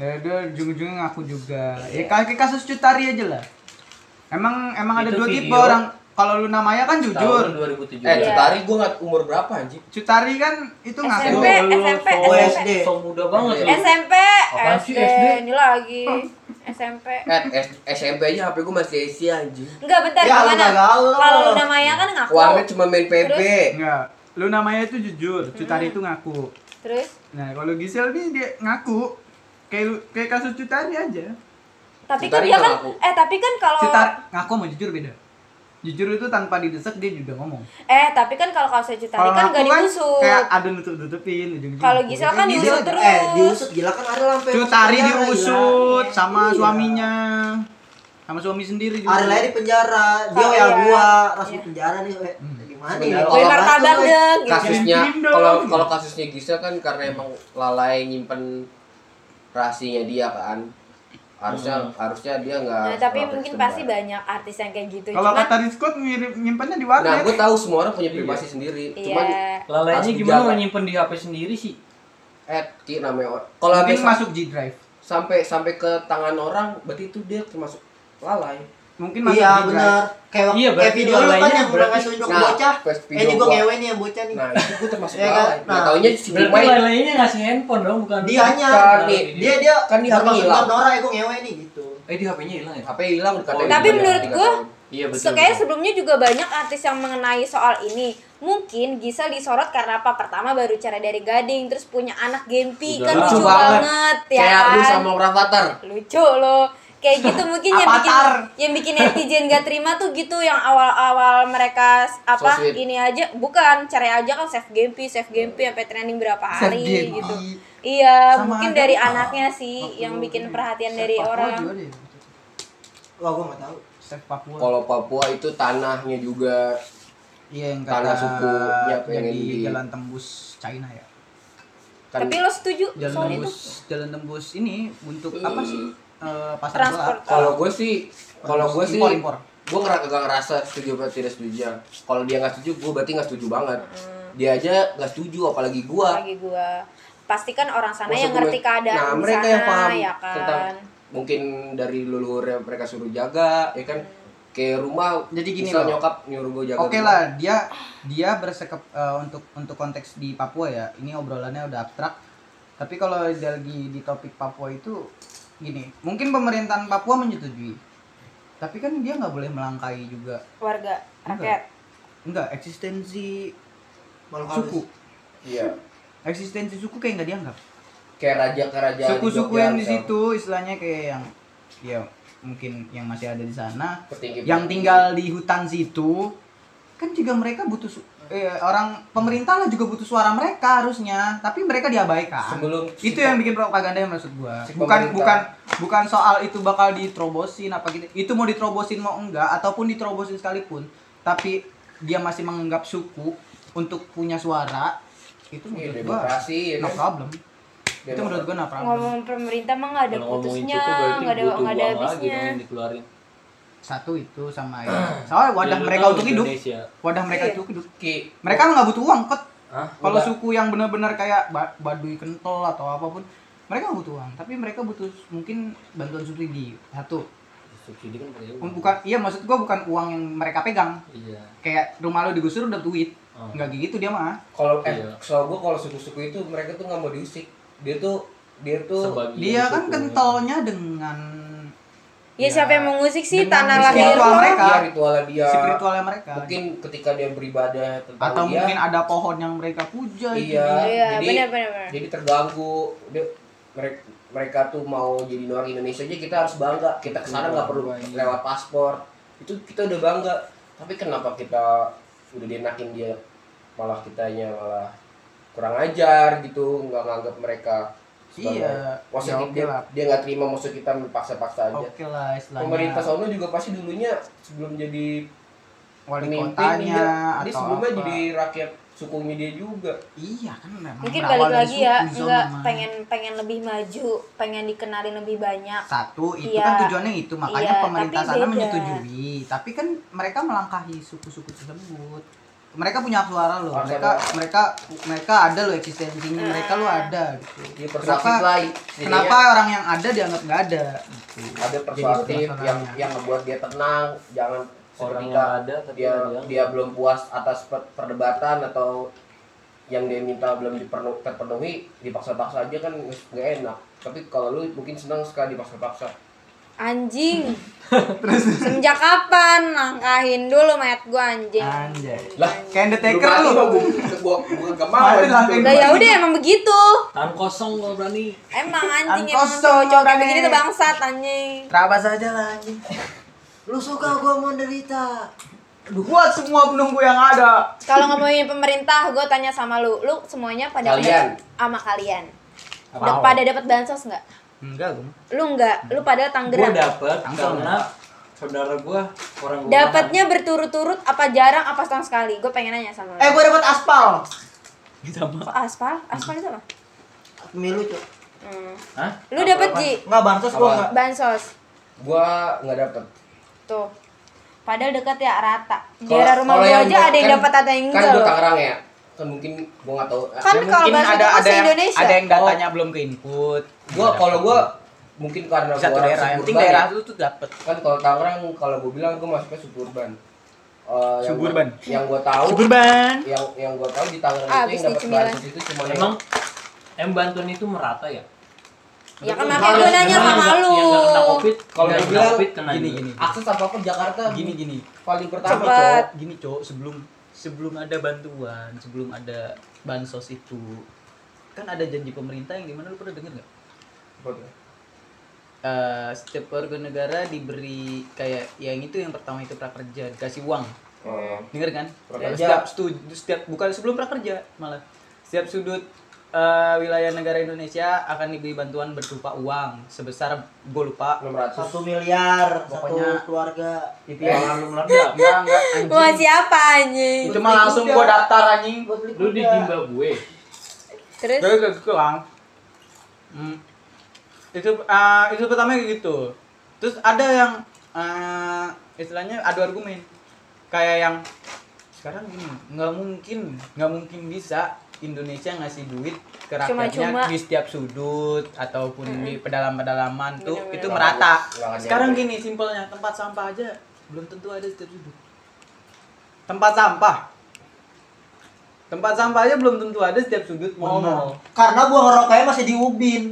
Ya dia ujung-ujungnya ngaku juga. Ya kayak kasus Cutari aja lah. Emang emang ada Itu dua tipe video orang. Kalau lu namanya kan tahun jujur. 2017 eh Iya. Cutari gua nggak umur berapa anjing Cutari kan itu ngaku. SMP, Lu SMP, so- Oh, SMP. SD. so muda banget lu SMP, Apaan sih, SD, SD? ini lagi SMP. eh S- SMP aja HP gua masih Asia anjing Enggak bentar Ya, lu gimana? nggak. Kalau lu namanya kan ngaku. warnet cuma main PB Enggak. Lu namanya itu jujur. Cutari itu ngaku. Terus Nah, kalau Gisel nih dia ngaku. Kayak kayak kasus Cutari aja. tapi kan Cutari dia nggak kan ngaku. eh tapi kan kalau Cutari ngaku sama jujur beda. Jujur itu tanpa didesak dia juga ngomong. eh tapi kan kalau kasusnya Cutari kan enggak kan diusut. kayak ada nutup-nutupin ujung-ujungnya. Kalau Gisel kan diusut terus. Eh, diusut gila kan Ariel sampai Cutari diusut Iya. sama Iya. suaminya. Sama suami sendiri gila. juga. Aja di penjara, dia Oh, ya gua, ras di Iya. penjara nih, we. Hmm. Gimana nih? kalau- deh gitu. kasusnya kalau kalau kasusnya Gisel kan karena emang lalai nyimpen rahasianya dia kan harusnya harusnya dia nggak Nah, tapi mungkin sebar. pasti banyak artis yang kayak gitu. Kalau Cuman kata Rizkot ngirim nyimpannya di nah warnet. gue tahu semua orang punya privasi sendiri cuman iya. Lalainya Harus gimana dijaga. nyimpen di HP sendiri sih? eh ki namanya orang kalau Mungkin masuk G Drive. sampai sampai ke tangan orang berarti itu dia termasuk lalai Mungkin masuk Iya benar. Kayak Iya, kayak video lu kan yang udah berarti- ngasih unjuk Nah, bocah. Eh ini gua gua- ngewe nih yang bocah nih. nah itu gue termasuk Iya kan? lalai nah, Nah. taunya si Berarti Dumai lalainya ngasih handphone dong, bukan? Dianya. Kan, nih, Dia dia Kan di HP hilang. Nora ya gua ngewe nih gitu. Eh di HP-nya hilang ya? HP hilang Oh, Tapi dibayar menurut gua-. Iya betul. So, kayak sebelumnya juga banyak artis yang mengenai soal ini. Mungkin Gisel disorot karena apa? Pertama baru cara dari Gading, terus punya anak Gempi, Udah kan lucu Lucu banget. banget, ya kayak kan? lu sama Rafathar lucu loh kayak gitu mungkin yang bikin yang bikin netizen gak terima tuh gitu yang awal-awal mereka apa So sweet. ini aja bukan cerai aja kan save Gempi save Gempi sampai trending berapa Save hari gitu iya Sama mungkin dari kok. anaknya sih Waktu yang bikin ini, perhatian dari Papua orang juga deh. Wah gua enggak tahu. Chef Papua. kalau Papua itu tanahnya juga Iya yang Tanah kata sukunya pengen jadi di- jalan tembus China ya. kan tapi lo setuju Jalan soal itu tembus jalan tembus ini untuk apa sih? Eh, pasar gelap. kalau gue sih kalau gue sih Impor, impor. gue ngerasa gak ngerasa setuju atau tidak setuju kalau dia nggak setuju gue berarti nggak setuju banget dia aja nggak setuju apalagi gue lagi gua pasti kan orang sana Maksud yang gue, ngerti keadaan nah mereka sana yang paham ya kan tentang mungkin dari leluhur yang mereka suruh jaga ya kan kayak rumah Jadi gini loh. nyokap nyuruh gue jaga Oke rumah. lah, dia dia bersekep eh, untuk untuk konteks di Papua ya. Ini obrolannya udah abstrak. Tapi kalau lagi di topik Papua itu gini, mungkin pemerintahan Papua menyetujui. Tapi kan dia nggak boleh melangkahi juga. warga rakyat Enggak, eksistensi Malu suku. iya Eksistensi suku kayak nggak dianggap. kayak raja kerajaan Suku-suku yang di situ istilahnya kayak yang ya mungkin yang masih ada di sana Petinggi- yang tinggal di hutan situ kan juga mereka butuh eh, orang pemerintah lah juga butuh suara mereka harusnya. Tapi mereka diabaikan. Sebelum itu yang bikin propaganda yang maksud gua. Si bukan bukan bukan soal itu bakal diterobosin apa gitu. Itu mau diterobosin mau enggak ataupun diterobosin sekalipun tapi dia masih menganggap suku untuk punya suara itu Iya, menurut gua ya no kan? problem. Itu menurut gua no problem. Ngomong pemerintah mah nggak ada Kalau putusnya nggak ada nggak ada habisnya. dikeluarin. Satu itu sama ya soalnya wadah Ya, mereka untuk hidup. Indonesia. wadah mereka Iya. untuk hidup. Mereka nggak butuh uang kok. Kalau suku yang benar-benar kayak ba- baduy kental atau apa pun mereka nggak butuh uang. Tapi mereka butuh mungkin bantuan subsidi. Satu. Subsidi kan pakai Um, uang. bukan iya maksud gua bukan uang yang mereka pegang. Iya. kayak rumah lo digusur udah duit. Oh. nggak gitu dia mah. Kalau eh Iya. soal gue kalau suku-suku itu mereka tuh nggak mau diusik. Dia tuh dia tuh Sebagian dia kan suku. kentalnya dengan ya siapa yang mengusik sih? Dengan tanah lahir spiritual lo mereka. dia ritualnya dia. Spiritualnya mereka. Mungkin ketika dia beribadah tentang atau dia mungkin ada pohon yang mereka puja iya iya jadi benar benar benar. jadi terganggu. Dia mereka mereka tuh mau jadi orang Indonesia aja kita harus bangga. Kita ke sana nggak perlu Bangga, iya. lewat paspor. Itu kita udah bangga. Tapi kenapa kita udah dienakin dia? Malah kitanya malah kurang ajar gitu nggak nganggap mereka sebagai- Iya, maksud ya dia lah. dia nggak terima maksud kita paksa-paksa aja oke lah istilahnya pemerintah sono juga pasti dulunya sebelum jadi wali pemimpin kotanya dia, dia atau sebelumnya apa. jadi rakyat sukunya dia juga iya kan memang mungkin balik lagi ya suku, nggak zona. pengen pengen lebih maju pengen dikenalin lebih banyak satu itu Iya. kan tujuannya itu makanya Iya, pemerintah sana beda. menyetujui tapi kan mereka melangkahi suku-suku tersebut mereka punya hak suara loh. Mereka suara. mereka mereka ada loh eksistensinya mereka lo ada. Gitu dia Kenapa- lah kenapa orang yang ada dianggap nggak ada? Gitu. ada persuasif yang yang ngebuat dia tenang jangan Orang yang ada tapi dia dianggap. dia belum puas atas per- perdebatan atau yang dia minta belum terpenuhi dipaksa-paksa aja kan nggak enak. Tapi kalau lu mungkin senang sekali dipaksa-paksa anjing. [laughs] Semenjak kapan? Langkahin dulu mayat gua anjing. Anjay. Lah kayak Undertaker lu gua gua gua gak mau Mati lah, udah ya udah emang begitu. Tangan kosong kalau berani. emang anjing An emang kosong, cowok-cowok kayak begini tuh bangsat anjing. Terabas aja lah anjing. Lu suka gua menderita. buat semua penunggu yang ada. Kalau ngomongin pemerintah gue tanya sama lu. Lu semuanya pada Kalian. sama kalian? Apa? Udah pada dapat bansos nggak enggak gue lu nggak lu pada Gue tanggerang dapet karena saudara gue orang rumahan. dapatnya berturut-turut apa jarang apa setahun sekali gue pengen nanya sama lu Eh gua dapat aspal. Kita mah. Kok aspal aspal itu apa Pemilu, Cok. Hmm. Hah? Lu dapet Ji? Enggak bansos gua enggak. Bansos. Gua nggak dapet. Tuh. Padahal dekat ya rata. Daerah rumah gua aja gua- ada yang kan- dapat ada yang Kan enggak gua loh. Tangerang ya. Kan mungkin gua nggak tahu. Kan Ya, kalau mungkin bansos ada ada yang se-Indonesia. ada yang datanya belum ke input. Gua kalau gua mungkin karena satu gua orang daerah yang penting daerah lu tuh dapet. kan kalau Tangerang kalau gua bilang gua masuknya suburban. Eh, yang gua- Suburban. yang gua tahu Suburban. yang yang gua tahu di Tangerang Ah, itu yang dapat bansos itu cuma yang- Emang em Banten itu merata ya? Ya kan makanya gue nanya sama lu. Kalau yang gua bilang, covid kena gini, gini. akses apa apa Jakarta Gini gini. paling pertama cowok. Gini cowok sebelum sebelum ada bantuan, sebelum ada bansos itu kan ada janji pemerintah yang di mana lu pernah denger nggak? Eh, setiap warga negara diberi kayak yang itu yang pertama itu prakerja dikasih uang Oh. denger kan Prakerja. setiap studi setiap bukan sebelum prakerja malah setiap sudut eh, wilayah negara Indonesia akan diberi bantuan berupa uang sebesar gue lupa 600 Satu miliar, Pokoknya- satu keluarga. itu Yang ya lalu meledak. enggak enggak Wah, anjing siapa anjing? itu mah langsung gue daftar anjing Lu di. Zimbabwe. Terus Gak gak gitu lang. Hmm. Itu eh, itu pertama kayak gitu. Terus ada yang eh, istilahnya adu argumen. Kayak yang sekarang gini, nggak mungkin, nggak mungkin bisa Indonesia ngasih duit ke rakyatnya Cuma-cuma. di setiap sudut ataupun di pedalaman-pedalaman tuh Bener-bener. itu merata. Sekarang gini simpelnya tempat sampah aja belum tentu ada di setiap sudut. Tempat sampah. Tempat sampah aja belum tentu ada setiap sudut mall. Benar. Karena gua ngerokoknya masih di Ubin.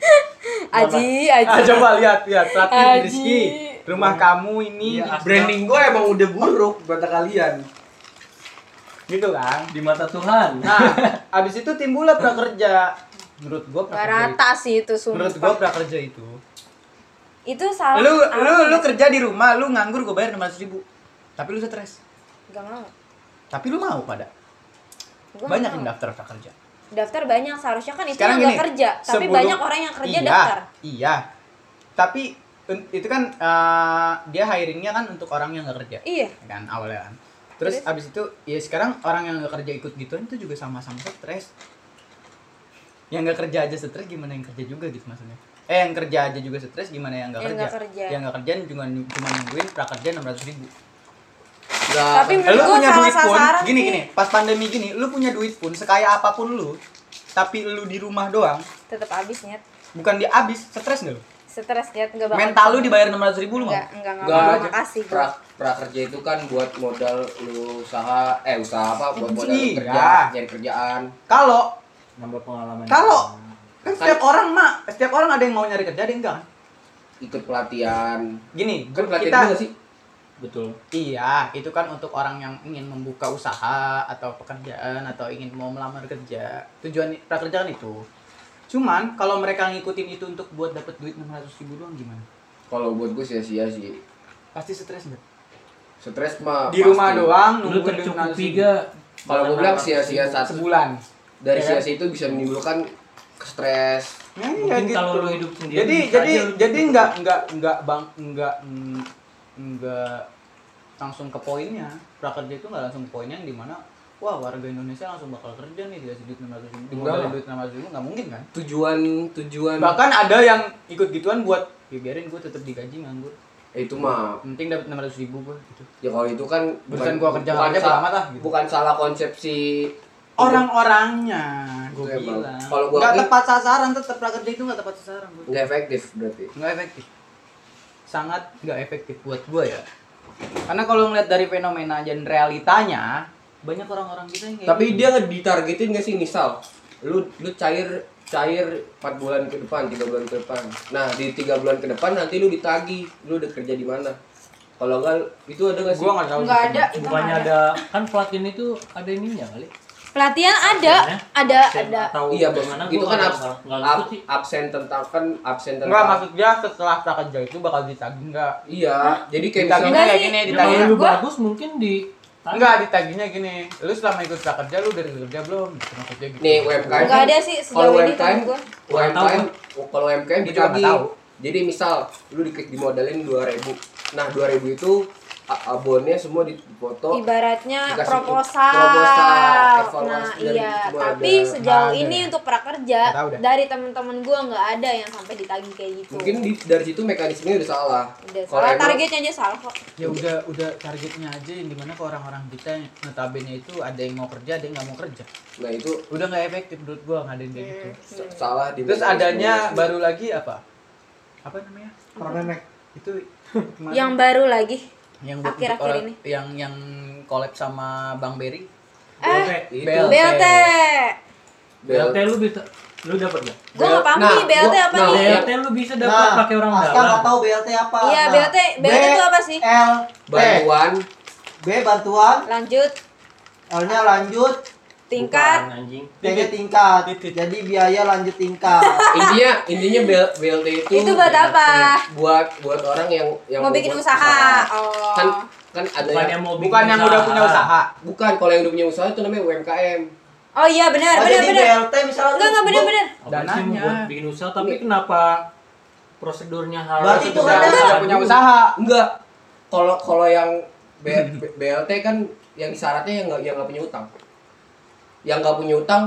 [laughs] Aji, Aji. Ah, coba lihat lihat. Pelatih Rizky. Rumah kamu ini Iya, branding gue emang udah buruk buat kalian. gitu kan. Di mata Tuhan. Nah, [laughs] abis itu timbullah prakerja. Menurut gua Gak prakerja. itu- rata sih itu Menurut sumpah. gua prakerja itu. Itu salah. Lu lu lu ya? kerja di rumah, lu nganggur gua bayar 600 ribu. Tapi lu stres. Gak mau. Tapi lu mau pada. Gua Banyak yang daftar prakerja. Daftar banyak seharusnya kan itu Sekarang yang gini, gak kerja, tapi sebelum- banyak orang yang kerja iya, daftar. Iya. Tapi itu kan eh, dia hiringnya kan untuk orang yang gak kerja. Iya. kan awalnya kan terus, Terus? abis itu ya sekarang orang yang gak kerja ikut gituan itu juga sama-sama stres yang gak kerja aja stres gimana yang kerja juga gitu maksudnya eh yang kerja aja juga stres gimana yang gak Yang kerja nggak kerja. yang gak kerja cuma cuma nungguin prakerja enam ratus ribu Nggak, Tapi lu menurut punya salah duit pun sasaran gini gini. Pas pandemi gini lu punya duit pun sekaya apa pun lu tapi lu di rumah doang Tetap habis nyet. bukan di abis stres gak lu? Stres nyet. Enggak bakal. mental lu dibayar enam ratus ribu lu enggak mau enggak enggak Nggak, mau makasih gua. pra, prakerja itu kan buat modal lu usaha eh usaha apa? Buat modal Iya. kerja nyari kerjaan. Kalau Nambah pengalaman. Kalau- kan setiap orang mah setiap orang ada yang mau nyari kerja ada yang enggak kan? Ikut pelatihan. Gini kan pelatihan kita juga sih Betul. Iya, itu kan untuk orang yang ingin membuka usaha atau pekerjaan atau ingin mau melamar kerja. Tujuan prakerja kan itu. Cuman kalau mereka ngikutin itu untuk buat dapat duit 600 ribu doang gimana? kalau buat gue sia-sia sih Pasti stres nggak? stres mah Di pasti. rumah doang Lu nungguin duit 600 tercukupi ribu. gak? kalau gue bilang sia-sia satu sebulan. dari Ya kan? sia-sia itu bisa menimbulkan stres Ya, Mungkin gitu. kalau lu hidup sendiri Jadi jadi jadi cukup. nggak nggak nggak bang nggak mm, nggak langsung ke poinnya. Prakerja itu nggak langsung ke poinnya yang di mana wah warga Indonesia langsung bakal kerja nih dikasih duit 600 ribu, dimodalin Enggak. duit 600 ribu nggak mungkin kan? tujuan tujuan bahkan ada yang ikut gituan buat ya biarin gue tetap digaji nganggur eh, itu mah penting dapat enam ratus ribu gue gitu ya kalau itu kan Urusan gua kerja bukan kerja sa- amat lah, gitu. bukan salah konsepsi orang-orangnya gue bilang Kalau gua nggak tepat sasaran tetap prakerja itu nggak tepat sasaran bro. nggak efektif berarti nggak efektif sangat nggak efektif buat gue ya karena kalau ngeliat dari fenomena dan realitanya banyak orang-orang kita yang tapi gitu. dia nggak ditargetin nggak sih misal lu lu cair cair 4 bulan ke depan tiga bulan ke depan nah di tiga bulan ke depan nanti lu ditagi lu udah kerja di mana kalau enggak itu ada nggak sih gue nggak tahu Enggak sih. ada, itu Bukannya ada. ada kan pelatihan itu ada ininya kali. Pelatihan ada, ada, Absen ada. Atau iya bos. gimana, itu kan nggak- abs, nggak- nggak absen tentang kan absen tentang Enggak maksud dia setelah prakerja itu bakal ditagih enggak iya jadi kayak ditagihnya kayak sih. gini Ya, ditagih kalau lu Gua- bagus mungkin di enggak ditagihnya gini. Lu selama ikut prakerja lu dari kerja belum? Maksudnya gitu. Nih UMKM Enggak ada sih kalau sejauh ini UMKM UMKM kalau UMKM nggak ditagih. tahu. jadi misal lu di dimodalin 2000 nah 2000 itu abonnya semua difoto ibaratnya proposal. proposal, nah iya. tapi ada. sejauh Nggak ada ini ya? untuk prakerja Nggak dari teman-teman gua nggak ada yang sampai ditagih kayak gitu. Mungkin di, dari situ mekanismenya udah salah. Udah salah. emang- targetnya aja salah kok. Ya udah udah targetnya aja yang di mana ke orang-orang kita yang notabene itu ada yang mau kerja ada yang nggak mau kerja. Nah itu udah nggak efektif menurut gua ngadain kayak gitu. S- salah di terus adanya baru lagi apa? Apa namanya? Permemek. itu [laughs] yang baru lagi yang akhir-akhir ini. yang yang collab sama Bang Berry? Eh itu Bel- BLT BLT lu bisa lu dapat gak? gua nggak paham Nah, nih BLT apa nah, nih? BLT lu bisa dapat Nah, pakai orang Aska dalam. nggak tahu BLT apa. Iya, Nah, BLT BLT itu apa sih? L bantuan. B bantuan, lanjut. L-nya lanjut, tingkat. Bukan, anjing. T-nya tingkat. Jadi biaya lanjut tingkat. [laughs] intinya intinya BL- BLT itu itu buat apa? buat buat orang yang yang mau bikin buat usaha. oh. Kan kan ada Bukan yang, yang mau bukan bikin yang udah punya usaha. bukan kalau yang udah punya usaha itu namanya UMKM oh iya benar Oh, benar benar. BLT misalnya enggak enggak benar benar. Dananya. buat bikin usaha tapi kenapa prosedurnya harus Berarti itu kan udah ada- punya usaha. Enggak. Kalau kalau yang BLT kan yang syaratnya yang nggak yang nggak punya utang yang nggak punya utang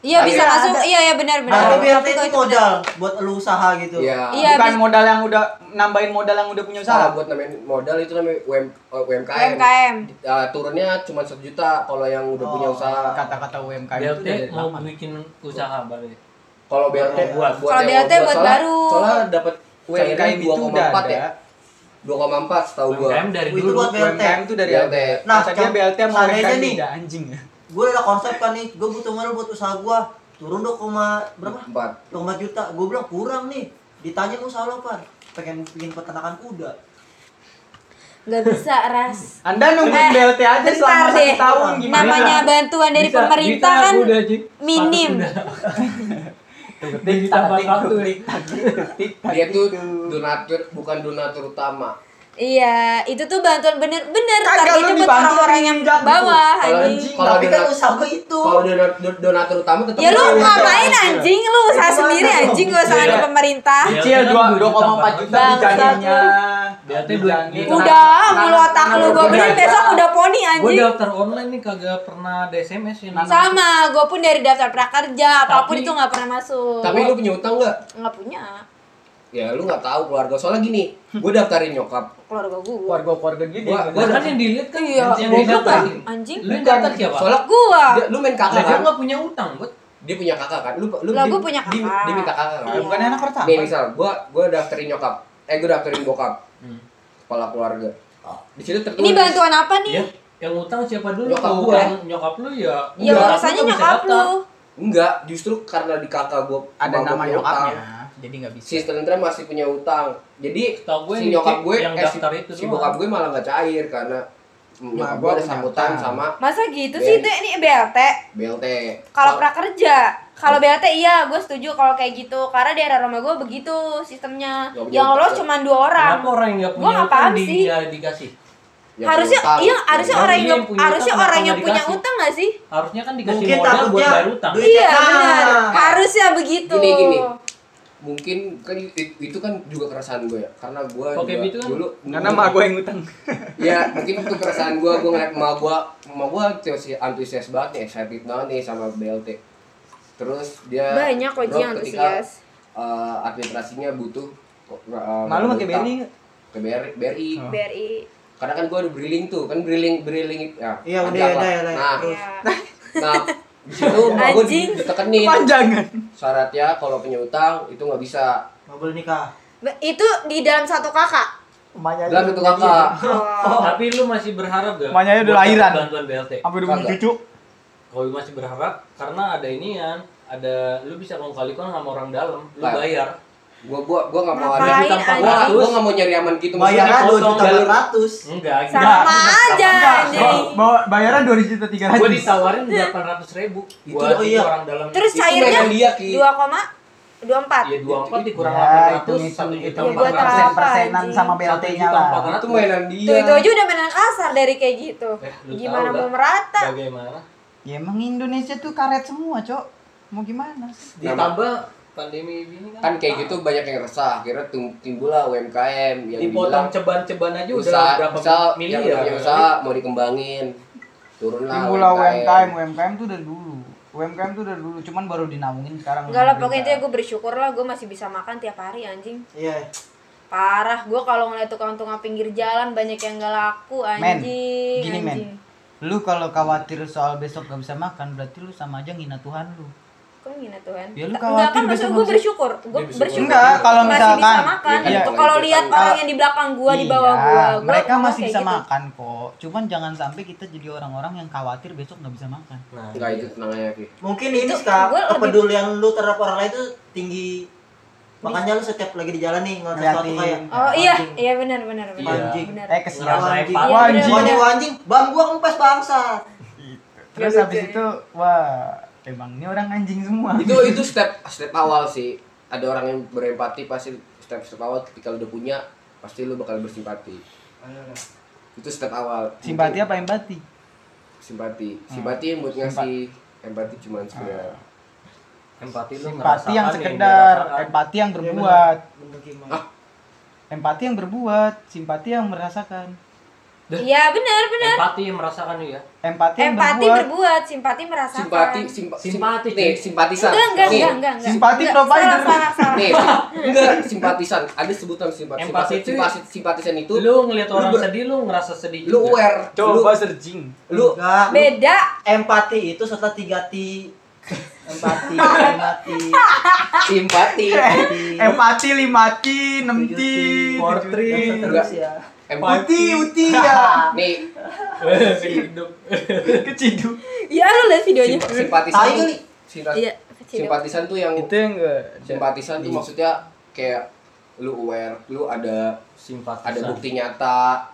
iya bisa langsung iya iya benar benar BLT Tapi itu modal buat lu usaha gitu. ya Iya, bukan bis- modal yang udah nambahin modal yang udah punya usaha usaha buat namanya modal itu namanya UM, eh, UMKM. UMKM Uh, turunnya cuma satu juta kalau yang udah punya Oh, usaha. kata-kata UMKM itu BLT dari mau lama. bikin usaha berarti. Kalau BLT Kalau buat- buat Kalau BLT mau buat soalnya- baru. Soalnya dapat UMKM cairnya itu udah 2,4 ya. ada 2,4 setahu gua. UMKM dari Itu dulu. buat BLT. UMKM itu dari BLT. Nah, nah dia BLT mau UMKM nih. tidak anjing Gue ada konsep kan nih, gue butuh modal buat usaha gue turun dong koma berapa? 4. 2 juta. Gue bilang kurang nih. Ditanya usaha lo apa? Pengen bikin peternakan kuda. nggak bisa ras [laughs] Anda nungguin Eh, BLT aja selama deh. satu tahun gimana namanya bantuan dari Bisa- pemerintah bisa kan kuda, minim Jadi tambah kartu nih. Dia tuh donatur bukan donatur utama. Iya itu tuh bantuan bener-bener Kagak, targetnya lu buat orang-orang yang bawah Kalau anjing. Kalau Tapi kan usaha gue itu. kalau donatur utama tetap ya lu ngapain anjing? Lu usaha Itu sendiri anjing. Gak usah Iya. ada pemerintah. Iya. Cil kan dua dua dua koma empat juta dijadiin. Udah, mulu otak lu gue beli besok udah poni Gue anjing. daftar online nih kagak pernah ada SMS ya. Sama gue pun dari daftar prakerja apa pun itu nggak pernah masuk. Tapi lu punya utang nggak? nggak punya Ya lu nggak tahu keluarga. Soalnya gini, gue daftarin nyokap. keluarga gue keluarga keluarga gini Gua- Gua kan yang dilihat kan iya yang didaftar. kan anjing Lu daftar siapa? Soalnya gua dia, lu main kakak dia kan? nggak punya utang, buat. Dia punya kakak kan? Lu lu Lah, dia- gua punya dia- kakak. Dia, minta kakak kan? Iya. bukan anak pertama Nih misal, gua gua daftarin nyokap. Eh gua daftarin bokap. Hmm. Kepala keluarga. Di situ tertulis. ini bantuan apa nih Ya, yang utang siapa dulu? Nyokap utang nyokap lu ya. ya urusannya nyokap lu daftar. Enggak, justru karena di kakak gua ada nama nyokapnya jadi nggak bisa Si Tentra masih punya utang. Jadi Setahu gue si yang nyokap gue yang eh, si, daftar itu si bokap gue malah nggak cair karena nyokap gue ada sambutan sama masa gitu sih itu ini BLT BLT. kalau prakerja kalau BLT iya gue setuju kalau kayak gitu karena daerah rumah gue begitu sistemnya yang lolos utang. cuma dua orang Kenapa orang yang nggak Gua punya utang di, sih. ya dikasih? Ya, harusnya iya harusnya Ya, orang dia yang harusnya orang yang punya utang gak sih? Harusnya kan dikasih Mungkin modal buat bayar utang. iya Nah. benar. Harusnya begitu. Gini, gini. mungkin kan itu, kan juga keresahan gue ya. Karena gue Oke, juga itu kan- dulu karena mah gue yang utang. [laughs] Ya mungkin itu keresahan gue gue ngeliat emak gue emak gue antusias, antusias banget nih excited banget nih sama BLT terus dia banyak kok yang ketika, antusias. eh, administrasinya butuh uh, malu pakai BRI nggak? ke BRI, BRI. BRI karena kan gue ada briling tuh kan briling briling ya Iya, udah, panjang udah, udah. nah Terus. Iya. nah di situ [laughs] emak gue ditekenin panjangan syaratnya kalau punya utang itu nggak bisa Nggak boleh nikah. Itu di dalam satu kakak Emaknya dalam udah kakak [laughs] oh. Tapi lu masih berharap gak? Emaknya udah lahiran. Bantuan BLT. sampai udah punya cucu Kalau masih berharap karena ada inian, ada lu bisa kong kali kong sama orang dalam, lu Nah. bayar. Gua gua gua nggak mau ada Ngapain, juta empat gua gua nggak mau nyari aman gitu Maksudnya. Dua potong juta jalur. ratus. Enggak, sama aja anjing bawa bayaran dua juta tiga Gue ditawarin delapan ratus ribu Itu, buat oh iya. orang dalam. terus Itu cairnya mainan dia ki. dua koma dua empat. Ya dua empat dikurang Ya, delapan ratus hitung-hitung, satu juta Ya, ratus. apa, persenan anjing? sama BLT-nya lah. itu mainan dia. Tuh itu aja udah mainan kasar dari kayak gitu. Eh, lu gimana tahu mau merata? Bagaimana? ya emang Indonesia tuh karet semua cok. Mau gimana Ditambah pandemi ini kan. kan kayak gitu banyak yang resah akhirnya tim- timbullah UMKM yang Dipotong ceban-ceban aja udah usaha berapa usaha yang miliar. namanya usaha mau dikembangin turunlah Timbullah UMKM, UMKM tuh dari dulu. UMKM tuh dari dulu, cuman baru dinamungin sekarang. Enggak lah, pokoknya intinya gue bersyukur lah gue masih bisa makan tiap hari anjing. Iya. Parah, gue kalau ngeliat tukang-tukang pinggir jalan banyak yang gak laku Men, anjing. gini anjing. men. Lu kalau khawatir soal besok gak bisa makan, berarti lu sama aja ngina Tuhan lu. Kok gini Tuhan? Ya, lu khawatir Enggak kan maksud gue bersyukur. Gue bersyukur. Enggak, kalau masih misalkan- bisa makan. Iya. Itu kalau lihat orang yang di belakang gua di bawah Iya, gua, gua mereka masih bisa gitu. makan kok. Cuman jangan sampai kita jadi orang-orang yang khawatir besok nggak bisa makan. Nah, enggak itu tenang aja Ki. Mungkin Itu lebih- kepedulian lu terhadap orang lain tuh tinggi. Makanya lu setiap lagi di jalan nih ngeliat sesuatu kayak Oh iya, iya benar benar benar. Iya. Anjing. Benar. Eh kesian. Ngerasa Anjing. Iya, anjing. Anjing bener. anjing, ban gua kempes bangsa. Terus habis itu, wah, emang ini orang anjing semua. itu itu step step awal sih ada orang yang berempati pasti step step awal ketika lu udah punya pasti lu bakal bersimpati itu step awal Simpati apa empati? simpati simpati buat ngasih empati cuman sekedar empati lu Empati yang sekedar, dirasakan. empati yang berbuat. Ah. Empati yang berbuat, simpati yang merasakan. Iya benar benar. empati yang merasakan ya Empati Empati berbuat. berbuat, simpati merasakan. simpati simpa, Simpati, nih simpatisan Enggak enggak nih, enggak enggak enggak. Simpati Enggak, provider. Salah salah salah. nih [laughs] enggak simpatisan ada sebutan simpati Empati simpati, itu- simpati, simpatisan itu lu ngelihat lu orang ber- sedih lu ngerasa sedih lu juga. aware Coba lu, searching. lu Enggak. Beda. Empati itu setelah tiga T. Empati, empati. simpati Empati lima T, [laughs] enam T. Terus ya. Empati Uti, uti ya. [laughs] nih hidup Keciduk. Iya lu lihat videonya. simp- simpatisan Tai tuh- kali. Iya. kecil. simpatisan tuh yang Itu yang enggak. simpatisan tuh maksudnya kayak lu aware lu ada simpatisan ada bukti nyata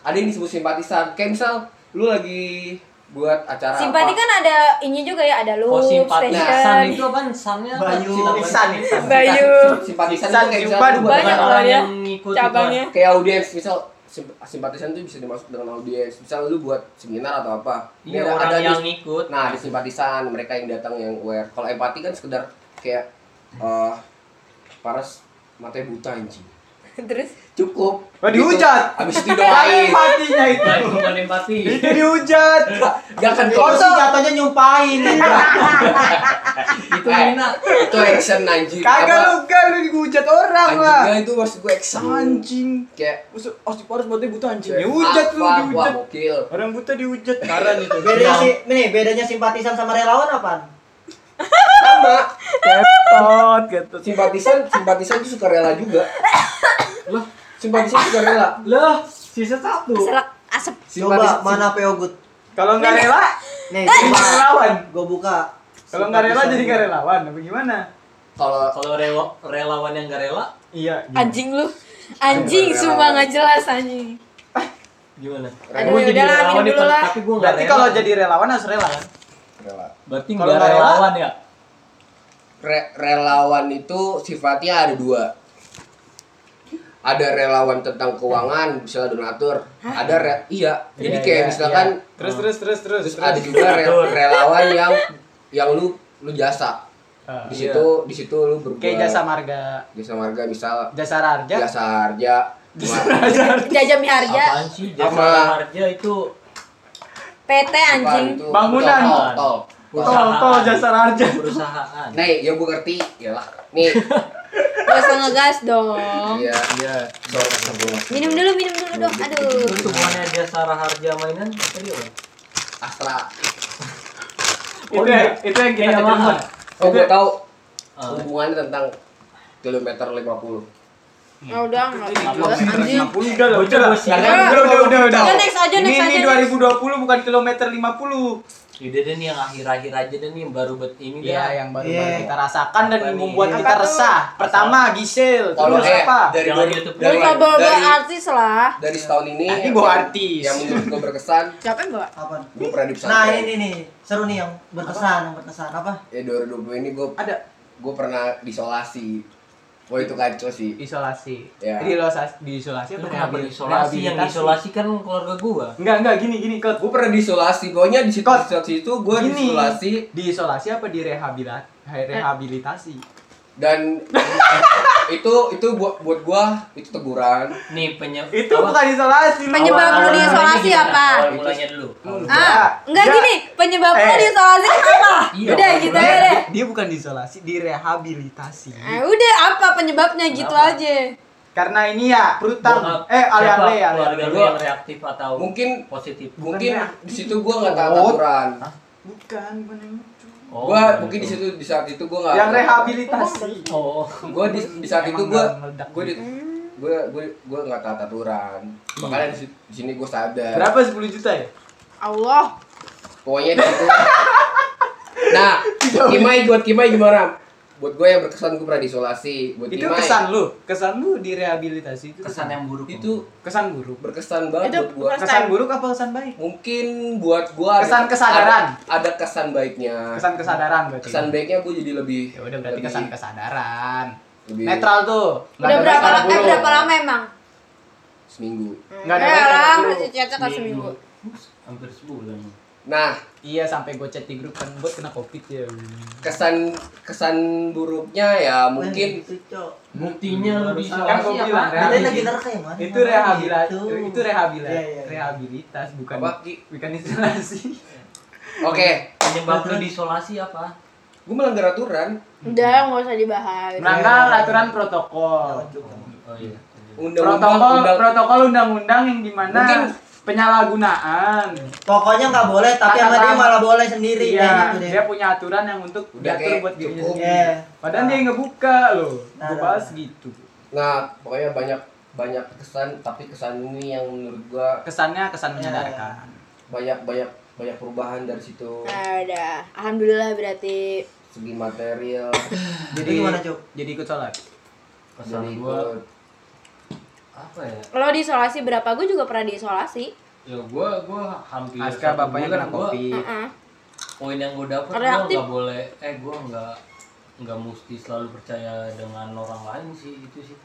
ada yang disebut simpatisan kayak misal lu lagi buat acara Simpati apa kan ada ini juga ya, ada oh loop, simpatisan station. itu apa sannya apa? Bayu. Ihsan. Bayu. simpatisan itu kayak lu buat Banyak orang ya. yang itu. Cabangnya. kayak audiens misal sim- simpatisan tuh bisa dimasuk dengan audiens misal lu buat seminar atau apa Ini iya ada- orang ada yang dis- ngikut nah ada simpatisan mereka yang datang yang aware kalau empati kan sekedar kayak eh paras matanya buta anjing Terus cukup Oh, dihujat. abis itu doain empatinya itu. Itu bukan empati Itu dihujat. Gak kan Kalau sih jatuhnya nyumpahin. [laughs] itu Nina itu action anjing Kagak Apa? lu kan lu dihujat orang lah. anjingnya itu maksud gue action Anjing. kayak Maksud Osi Paras berarti buta anjing. kayak, Ya hujat lu dihujat. Orang buta dihujat karan itu. Bedanya sih, nih bedanya simpatisan sama relawan apaan? sama Ketot, ketot. simpatisan simpatisan tuh suka rela juga loh simpatisan suka rela lah sisa satu keselak asap. Coba mana PO Good? Kalau nggak rela, Nih, jadi coba relawan. gue buka. Kalau nggak rela jadi nggak relawan. Apa gimana? kalau kalau rela- relawan yang gak rela Iya. Anjing lu. Anjing Relawan. sumpah nggak jelas anjing. gimana Aduh, Gua jadi udah lah, relawan minum nih, dulu lah. tapi gue nggak Berarti rela. kalau jadi relawan harus rela kan? rela berarti kalau nggak nggak rela? relawan ya Re- relawan itu sifatnya ada dua ada relawan tentang keuangan misalnya donatur. Ada re- iya. Jadi Iya, kayak iya, misalkan Terus terus terus terus. terus ada juga re- relawan yang yang lu lu jasa. Ah, di Iya. situ di situ lu berbuat. Kayak jasa marga, jasa marga misal jasa harja. jasa harja. Jajah Miharja, apaan sih? Jasa harja itu? PT anjing. Bangunan. tol, tol, tol. Tol tol jasa harja. perusahaan nih yang gue ngerti ya lah nih [laughs] Gak usah ngegas dong. iya iya Minum dulu, minum dulu dong. Aduh. terus hubungannya jasa harja mainan apa dia? Astra Itu yang itu yang kita mahal. oh gue tahu Ah. hubungannya tentang kilometer 50 Ya udah, nggak Apa jelas anjing. 50 udah udah. Udah, udah, udah, udah, udah. Udah, next aja, next Ini aja, ini next. 2020 bukan kilometer 50. Yaudah deh nih yang akhir-akhir aja deh nih yang baru bet ini Iya, dah. yang baru Iya. kita rasakan dan Apa nih? membuat Apa kita resah. Pertama, Gisel, kalau terus eh apa? dari Jangan dua- YouTube Gak dari usah bawa dari artis lah. dari setahun ini Nanti bawa artis. yang menurut gue berkesan Siapa yang bawa? Apaan? gue pernah di Nah pesantren ini nih seru nih yang berkesan, yang berkesan apa? ya 2020 ini gue Ada. gue pernah disolasi Wah itu kacau sih. isolasi Ya. di isolasi di isolasi apa kenapa rehabil- isolasi? Yang rehabilitasi? isolasi kan keluarga gua. enggak enggak gini gini ke Gue pernah diisolasi, pokoknya di situ di situ gue Gini. diisolasi di isolasi apa di rehabilit rehabilitasi dan [laughs] itu itu buat buat gua itu teguran. Nih penyebab itu bukan isolasi lu. Penyebab lu diisolasi apa? Awal mulanya dulu. Ah, enggak gini, penyebab lu Eh. diisolasi apa? [laughs] Iya, Udah gitu dia, aja deh. dia bukan diisolasi direhabilitasi Eh, udah apa penyebabnya gitu Kenapa? aja. karena ini ya perutang Bokap, eh ale ale ale keluarga lu yang reaktif atau Mungkin positif? mungkin di situ gua nggak taat Oh. aturan. bukan bukan Oh, Gua gitu. mungkin di situ di saat itu gua nggak yang rehabilitasi Oh. Gua di, di saat itu gua gua di gua gua gua nggak taat aturan. Makanya di, di sini gua sadar. berapa 10 juta ya Allah. Pokoknya di situ. nah, Kimai buat Kimai gimana? Buat gue yang berkesan gue pernah diisolasi. Buat itu Kimai kesan lu kesan lu direhabilitasi itu Kesan yang buruk. itu kesan buruk berkesan banget Itu buat gue. Kesan buruk apa kesan baik Mungkin buat gue ada, Kesan kesadaran. Ada, ada kesan baiknya. kesan kesadaran berarti Kesan baiknya gue jadi lebih. ya udah berarti lebih- kesan kesadaran lebih netral tuh Udah ada berapa kesan lama? Eh, berapa lama emang? Seminggu. Nggak ada lah, masih cecak kan seminggu. Hampir sebulan. Nah, iya sampai gue chat di grup kan buat kena covid ya kesan kesan buruknya ya mungkin Buktinya lu Kan gua diisolasi bilang, Rehabilitasi. neraka ya, itu rehabilitasi Gitu. itu rehabilitasi Iya, iya, iya. rehabilitas bukan apa bukan isolasi Oke, Penyebab lu diisolasi apa? gue melanggar aturan. Udah, nggak usah dibahas. melanggar aturan protokol Oh iya. Undang-undang protokol undang- protokol undang-undang yang di mana Mungkin- penyalahgunaan Pokoknya nggak boleh, tapi sama dia malah boleh sendiri iya gitu deh. dia punya aturan yang untuk Udah diatur kayak buat dirinya cukup. sendiri Iya. padahal dia ngebuka loh Nah, gue nah, bahas nah. gitu Nah, pokoknya banyak banyak kesan, tapi kesan ini yang menurut gua kesannya kesan Iya. menyadarkan banyak banyak banyak perubahan dari situ. Nah, udah. Alhamdulillah berarti. Segi material, [laughs] Jadi gimana, Cuk? jadi ikut sholat Kesan jadi gua ikut apa ya? Lo diisolasi berapa? Gue juga pernah diisolasi. Ya gua gua hampir Aska bapaknya kena gua- covid Heeh. Poin yang gua dapet Reaktif. nggak boleh eh gua nggak nggak mesti selalu percaya dengan orang lain sih itu sih.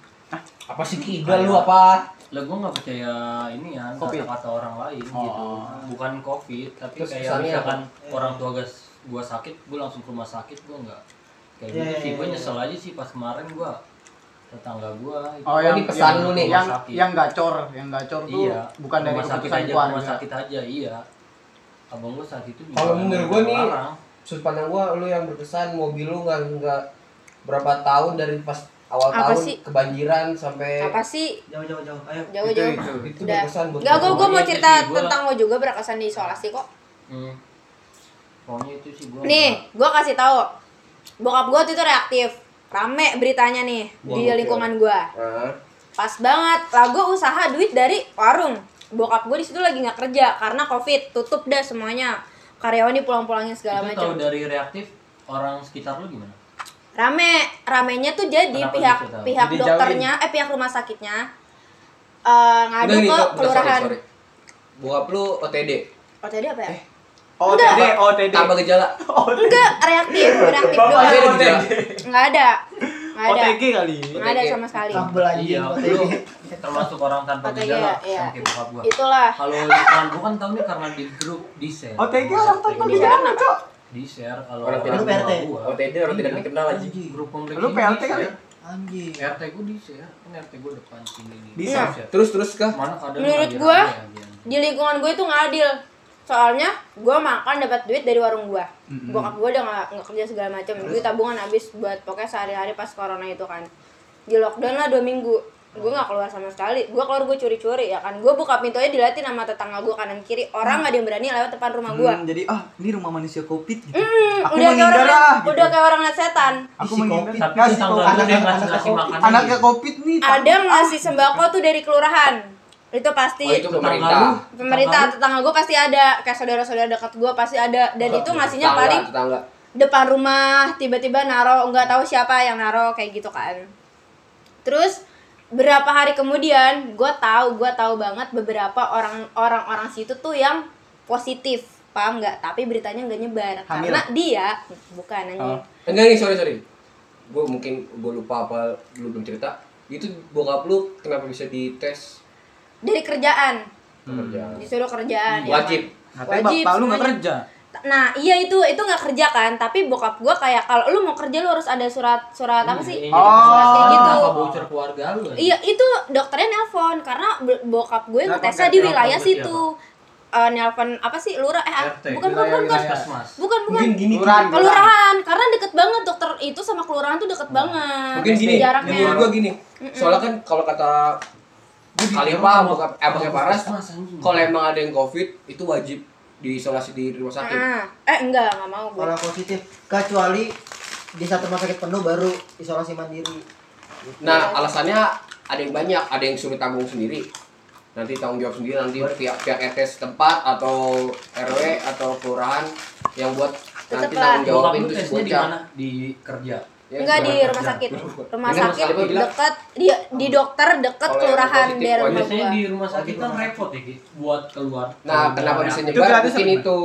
apa sih kidal lu apa? Lah gua nggak percaya ini ya kata-kata orang lain Oh. gitu. Bukan covid tapi Terus kayak misalkan apa? orang tua gas gua sakit gua langsung ke rumah sakit gua nggak kayak Iya, gitu iya, sih gua iya. nyesel aja sih pas kemarin gua tetangga gua itu oh yang ini pesan yang, lu nih. yang sakit. yang gacor yang gacor tuh iya bukan dari rumah sakit keputusan aja keluarga rumah sakit aja iya abang gua saat itu Kalau menurut gua nih. Sudut pandang gua lu yang berkesan mobil lu nggak nggak berapa tahun dari pas awal Apa tahun sih? kebanjiran sampai Apa sih? Jauh jauh jauh. Ayo. itu Jauh-jauh. itu itu Udah. berkesan buat Enggak, gua. gue gue mau cerita itu gua- tentang lo juga berkesan di isolasi kok. Hmm. Pokoknya itu sih gua Nih, nggak- gue kasih tahu. Bokap gue tuh itu reaktif. Rame beritanya nih Wah, di lingkungan gue. Nah, Pas banget. Lah gue usaha duit dari warung. Bokap gue di situ lagi nggak kerja karena covid tutup dah semuanya. Karyawan dipulang-pulangin segala itu tahu macam. dari reaktif orang sekitar lu gimana? Rame, ramenya tuh jadi Kenapa pihak pihak Dijauhin. dokternya, eh pihak rumah sakitnya eh ngadu ke kelurahan. sorry, sorry. Bokap lu OTD, Oh tadi apa ya? OTD OTD tanpa gejala. Enggak, reaktif, [laughs] reaktif doang. Ada gejala. Nggak ada. Nggak ada. OTG kali Nggak ada sama sekali. Kabel anjing. Iya, lu termasuk orang tanpa OTG, gejala iya. gua. Itulah. Kalau lingkungan gua kan tahunya karena di grup di share. OTG orang tanpa Di gejala cok Di share kalau Orang tidak PRT. tua gua. OTD orang tidak dikenal aja. Anjing. Grup kompleks Lu ini di kali? Anjing. RT gua di share. Kan RT gua depan sini nih. Iya. share. Terus terus kah? Mana kadang Menurut gua, rame aja. Di lingkungan gue itu nggak adil. Soalnya gue makan dapat duit dari warung gue. Bokap gue udah nggak nggak kerja segala macam. Duit tabungan habis buat pokoknya sehari-hari pas corona itu kan. Di lockdown lah dua minggu. Gue nggak keluar sama sekali. Gue keluar gue curi-curi ya kan. Gue buka pintu aja diliatin sama tetangga gue kanan kiri. Orang nggak ada yang berani lewat depan rumah gue. Hmm, jadi ah ini rumah manusia covid gitu. Hmm, Aku udah kayak orang lah, gitu. udah kayak orang liat setan. Aku menghindar. Tapi dia anak- ngasih anak covid. makan Anaknya covid nih. Ada ngasih sembako tuh dari kelurahan. Itu pasti Oh, itu Tetangga pemerintah. pemerintah tetangga gue pasti ada. Kayak saudara-saudara dekat gue pasti ada. Dan itu ngasihnya Tetangga, paling tetangga. depan rumah tiba-tiba naro nggak tahu siapa yang naro kayak gitu kan. Terus berapa hari kemudian gue tahu gue tahu banget beberapa orang orang orang situ tuh yang positif. Paham nggak? Tapi beritanya nggak nyebar. Hamil? karena dia bukan anjing. Oh. Enggak nih, sorry sorry. gue mungkin gue lupa apa lu belum cerita. Itu bokap lu kenapa bisa dites dari kerjaan. Pekerjaan disuruh kerjaan ya. Wajib. Katanya Wajib bapak lu nggak kerja. nah iya itu itu nggak kerja kan tapi bokap gua kayak kalau lu mau kerja lu harus ada surat surat apa sih? Iya, Oh. surat kayak gitu. Apa voucher keluarga lu? anjing? iya itu dokternya nelpon karena bo- bokap gue ngetesnya di wilayah situ. Eh, nelpon apa sih? Lurah eh ah, RT, bukan bukan bukan bukan. Bukan gini Kelurahan. kelurahan. Karena deket banget dokter. Itu sama kelurahan tuh deket banget. Mungkin gini jaraknya. menurut gue gini. Soalnya kan kalau kata Khalifah bokap eh bokap Paras kalau emang ada yang covid itu wajib diisolasi di rumah sakit Ah, eh enggak enggak mau gue Kalau positif kecuali di satu rumah sakit penuh baru isolasi mandiri. Nah, alasannya ada yang banyak, ada yang suruh tanggung sendiri. Nanti tanggung jawab sendiri nanti pihak pihak RT setempat atau RW atau kelurahan yang buat nanti Tetep lah. tanggung jawab itu di bocah. mana? Di kerja. Ya, enggak di rumah sakit rumah sakit dekat di di dokter dekat kelurahan daerah rumah Biasanya gua di rumah sakit kan repot ya, Ki, buat keluar. Nah, kenapa bisa nyebar? Mungkin itu.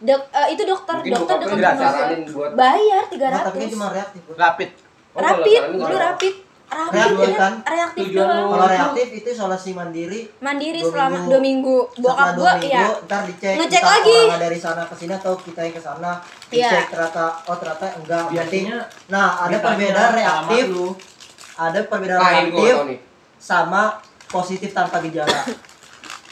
Dok, eh, itu dokter Mungkin dokter dekat rumah buat bayar Nah, tapi 300 cuma reaktif. Rapid. Oh, kalau rapid dulu rapid Reaktif ya, kan? reaktif Tujuan doang lu- Kalau reaktif itu isolasi mandiri. mandiri Dua selama minggu. dua minggu bokap dua gua minggu, iya ntar dicek Ngecek entah lagi. orang dari sana ke sini atau kita yang ke sana Iya. dicek ternyata oh ternyata enggak berarti Biasanya nah ada ditanya perbedaan alamat reaktif lu. ada perbedaan Nah, ini gua reaktif nih. sama positif tanpa gejala [laughs]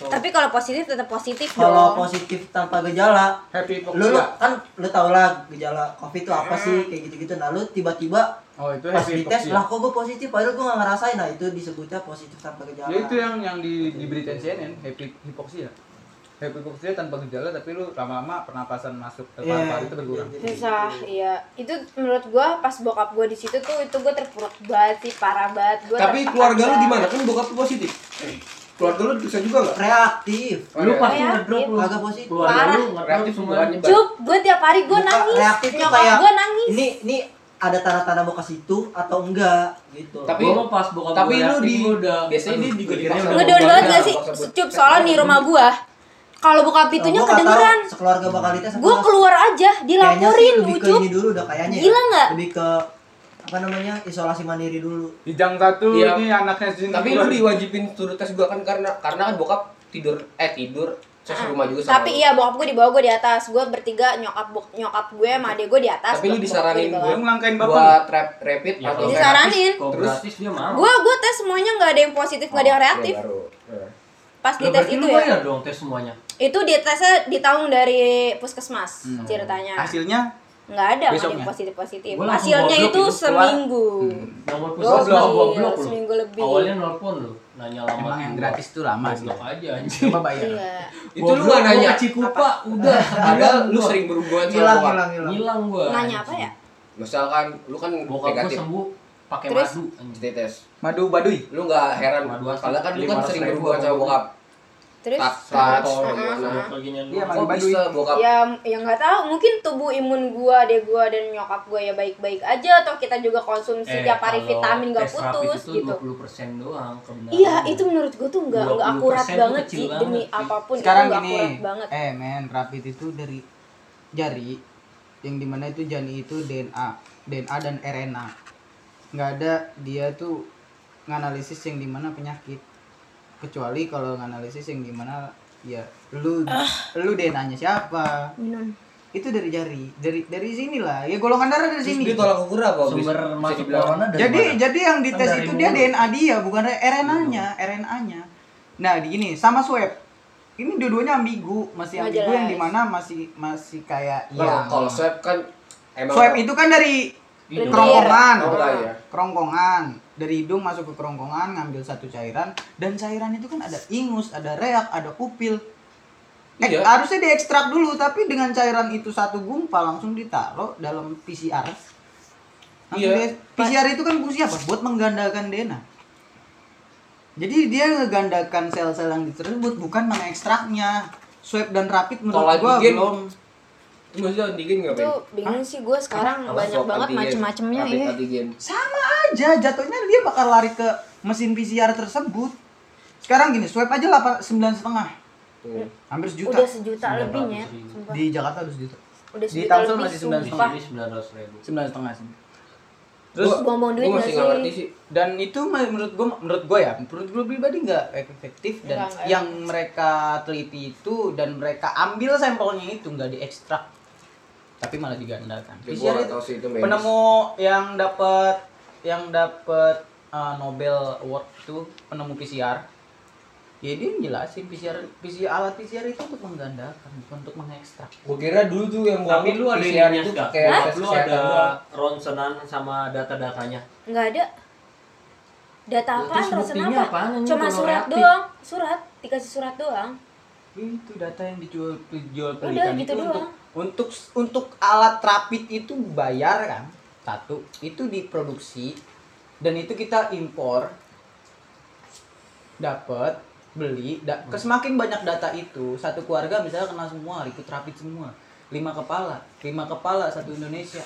tapi kalau positif tetap positif kalau dong positif tanpa gejala Happy lu, lu kan lu tau lah gejala covid itu apa sih kayak gitu-gitu nah lu tiba-tiba Oh, itu pas happy dites hypoxia. lah kok gue positif padahal gue gak ngerasain nah itu disebutnya positif tanpa gejala Ya itu yang yang di diberitain CNN, happy hypoxia. Happy hypoxia tanpa gejala tapi lu lama-lama pernapasan masuk ke Iya, paru-paru itu berkurang. iya, iya. susah iya itu menurut gua pas bokap gua di situ tuh itu gua terpuruk banget sih parah banget gua Tapi keluarga lu gimana? Kan bokap lu positif. Keluarga lu bisa juga nggak? reaktif Lu pasti Reaktif. ngedrop lu. Kagak positif. Keluarga Parah. lu ngedrop Reaktif semua. bukan nyebar. Cuk, gua tiap hari gua Bukan, nangis reaktif tuh nyokap kayak gua nangis ini ini ada tanda-tanda mau ke situ atau enggak gitu. Tapi- Gua pas bokap Tapi lu di gua udah biasanya dia juga udah ngedown mau banget gak sih. cup soalnya di rumah gua kalau buka pintunya Nah, kedengeran. sekeluarga bakal dites gua keluar aja dilaporin ke ujuk ini dulu udah kayaknya ya. Gila nggak? lebih ke apa namanya isolasi mandiri dulu. Di jam satu Iya. ini anaknya sini. Tapi lu diwajibin suruh tes gua kan karena karena kan bokap tidur eh tidur saya rumah juga sama. Ah, tapi lu. iya bokap gue di bawah gue di atas gue bertiga nyokap bok- nyokap gue sama adek gue di atas Tapi lu disaranin gue di Lu bawah. ngelangkain bapak. buat rap, rapid Ya, atau Disaranin. Terus? dia mau. gue gue tes semuanya nggak ada yang positif nggak ada yang reaktif Ya, baru. Ya. pas di Lah, tes itu ya bayar dong tes semuanya. itu di tesnya ditanggung dari puskesmas Hmm. ceritanya Hasilnya nggak ada Besoknya? yang positif positif hasilnya itu itu, keluar. seminggu Nomor Gokil, puskesmas gua blok lu. seminggu lebih. Awalnya nelpon lu, nanya lama. emang yang gratis tuh lama sih. Aja anjing. Coba bayar. iya Itu lu nggak nanya. Cikupa udah. [laughs] Padahal lu sering berhubungan sama hilang hilang gua. nanya apa ya Misalkan lu kan Bokap gua negatif sembuh pakai madu anjing. di tes. Madu baduy. Lu nggak heran Madu karena kan lu kan 500 sering berhubungan sama bokap. Terus gimana. Iya, Kok bisa bokap ya ya nggak tahu mungkin tubuh imun gua adek gua dan nyokap gua ya baik baik aja atau kita juga konsumsi Eh, tiap hari kalau vitamin tes rapid putus itu gitu 20% doang kebenaran. Iya, itu menurut gue tuh nggak nggak 20% akurat tuh banget kecil sih banget demi sih. apa pun Sekarang itu nggak gini, akurat banget. eh men, rapid itu dari jari yang di mana itu jani itu DNA, DNA dan RNA. Nggak ada dia tuh nganalisis yang di mana penyakit. Kecuali kalau nganalisis yang di mana ya lu lu DNA-nya siapa? Minum. Itu dari jari, dari dari sinilah. Ya golongan darah dari sini. dia tolak ukur apa? sumber masuk corona dari jadi mana? jadi yang dites Kan itu dia mulut. DNA dia bukan RNA-nya, RNA-nya. Nah, di gini sama swab. Ini dua-duanya ambigu, masih ambigu yang di mana masih masih kayak ya. kalau swab kan emang Swab itu kan dari. Kerongkongan, Oh, ya. kerongkongan dari hidung masuk ke kerongkongan ngambil satu cairan dan cairan itu kan ada ingus, ada reak, ada pupil. Eh, Iya. harusnya diekstrak dulu tapi dengan cairan itu satu gumpal langsung ditaruh dalam PCR. Langsung Iya. di- PCR itu kan fungsinya apa? Buat menggandakan DNA. Jadi dia ngegandakan sel-sel yang tersebut bukan mengekstraknya. Swab dan rapid menurut gua belum maksudnya antigen Itu bingung sih gue sekarang Apa banyak banget antigen? macem-macemnya ya. antigen. sama aja jatuhnya dia bakal lari ke mesin PCR tersebut. Sekarang gini, swab aja delapan sembilan setengah, hampir sejuta. Udah sejuta 900 lebihnya. Di Jakarta udah sejuta. Udah di sejuta Tangsel lebih masih sembilan Di sumpah. sini 900 ribu. Sembilan setengah sih. Terus Gua- buang-buang duit gua nggak masih nggak sih? ngerti sih dan itu menurut gue menurut gue ya menurut gue pribadi nggak efektif dan yang mereka teliti itu dan mereka ambil sampelnya itu nggak diekstrak tapi malah digandakan Ya, PCR nggak itu sih itu penemu yang dapat yang dapat uh, Nobel Award itu penemu PCR ya dia jelasin PCR PCR alat PCR itu untuk menggandakan bukan untuk mengekstrak Gua kira dulu tuh yang gua Tapi lu ada PCR itu nggak? kayak tes lu ada ronsenan sama data-datanya. Nggak ada. Data Ya, apaan? apa? apaan ini Cuma surat reaktif? doang. Surat. Dikasih surat doang. itu data yang dijual dijual Udah, belikan gitu itu doang. untuk untuk alat rapid itu bayar kan? Satu. Itu diproduksi. Dan itu kita impor. Dapat beli. Da, ke semakin banyak data itu satu keluarga misalnya kena semua ikut rapid semua. Lima kepala. Lima kepala satu Indonesia.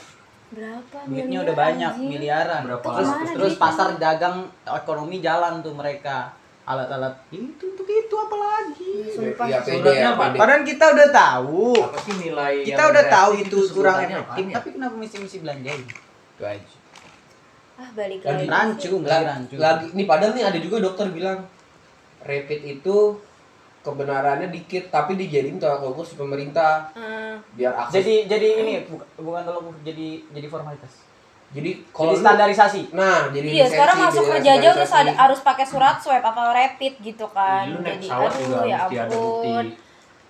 Berapa? duitnya udah banyak anjing? miliaran. Berapa terus terus pasar dagang ekonomi jalan tuh mereka alat-alat itu untuk itu apalagi Sumpah. Pede Suratnya ya, apa? pede. Padahal kita udah tahu Apa sih nilai kita yang udah tahu itu kurang efektif ya? tapi kenapa mesti mesti belanjain itu aja Ah, balik Lagi rancu lagi, rancu lagi nih padahal nih ada juga dokter bilang rapid itu kebenarannya dikit tapi dijadiin tolak ukur si pemerintah Eh, biar akses jadi jadi ini bukan ukur, jadi jadi formalitas jadi jadi kalau lu- standarisasi nah jadi Iya, lisensi, sekarang masuk jadi kerja aja udah harus pakai surat swab apa rapid gitu kan. Lu naik Jadi pesawat juga ya mesti ada bukti.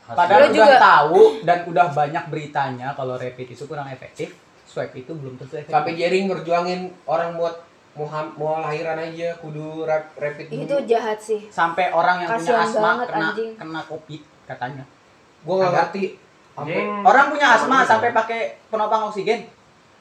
padahal Lu udah juga- tahu dan udah banyak beritanya kalau rapid itu kurang efektif swab itu belum tentu efektif sampai jaring ngerjuangin orang buat mau mau lahiran aja kudu rap, rapid dulu. Itu jahat sih. sampai orang yang punya Kasian asma banget, kena anjing. kena covid katanya gua nggak ngerti orang punya asma sampai pakai penopang oksigen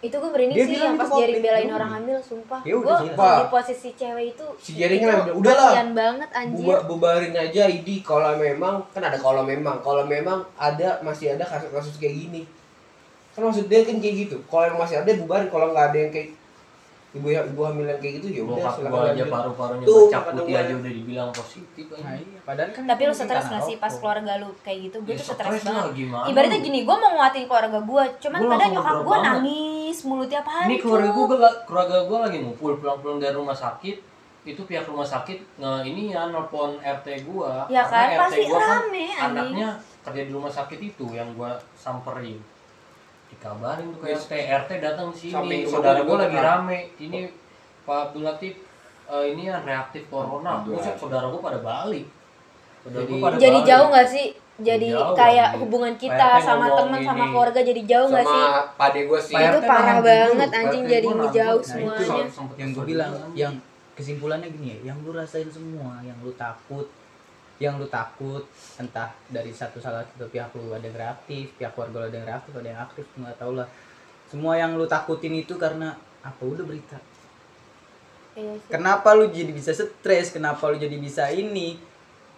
Itu gue berani Dia sih yang pas COVID. belain orang hamil, sumpah. Ya Gue udah, sumpah. di posisi cewek itu. Si itu kan udah- udah lah. kasihan banget anjir. Buba, bubarin aja ID kalau memang kan ada kalau memang kalau memang ada masih ada kasus-kasus kayak gini kan maksud dia kan kayak gitu kalau yang masih ada bubarin kalau nggak ada yang kayak ibu yang ibu hamil yang kayak gitu ya udah silakan gua aja lanjut. paru-parunya Tuh, bercak putih aja udah dibilang positif aja. nah iya padahal kan Tapi lu stres gak sih pas keluarga lu kayak gitu? Gue Ya, tuh stres banget. gimana Ibaratnya gini, gue mau nguatin keluarga gue, cuman Gua kadang nyokap gue banget. nangis mulu tiap hari. Ini keluarga gua- keluarga gua lagi ngumpul pulang-pulang dari rumah sakit itu pihak rumah sakit nge ini ya nelpon RT gua Ya kan, Karena pasti gua kan rame, anaknya kerja di rumah sakit itu yang gua samperin dikabarin tuh ke Yes. RT RT datang sini Samping saudara juga lagi kan. rame ini Pak Abdul Latif eh, ini ya reaktif corona Buset, saudara gua pada balik saudara Jadi- gua pada Jadi balik. jauh gak sih? Jadi Jauh, kayak anjing. hubungan kita sama teman sama keluarga jadi jauh gak sih? sama pade gue sih Pak Itu parah banget, anjing, jadi semuanya. Nah, itu sempet yang gue bilang yang kesimpulannya gini ya yang lu rasain semua yang lu takut yang lu takut entah dari satu salah satu pihak lu ada yang reaktif pihak keluarga lu ada yang reaktif ada yang aktif nggak tau lah. Semua yang lu takutin itu karena apa? Udah berita. Iya sih. kenapa lu jadi bisa stres? Kenapa lu jadi bisa ini?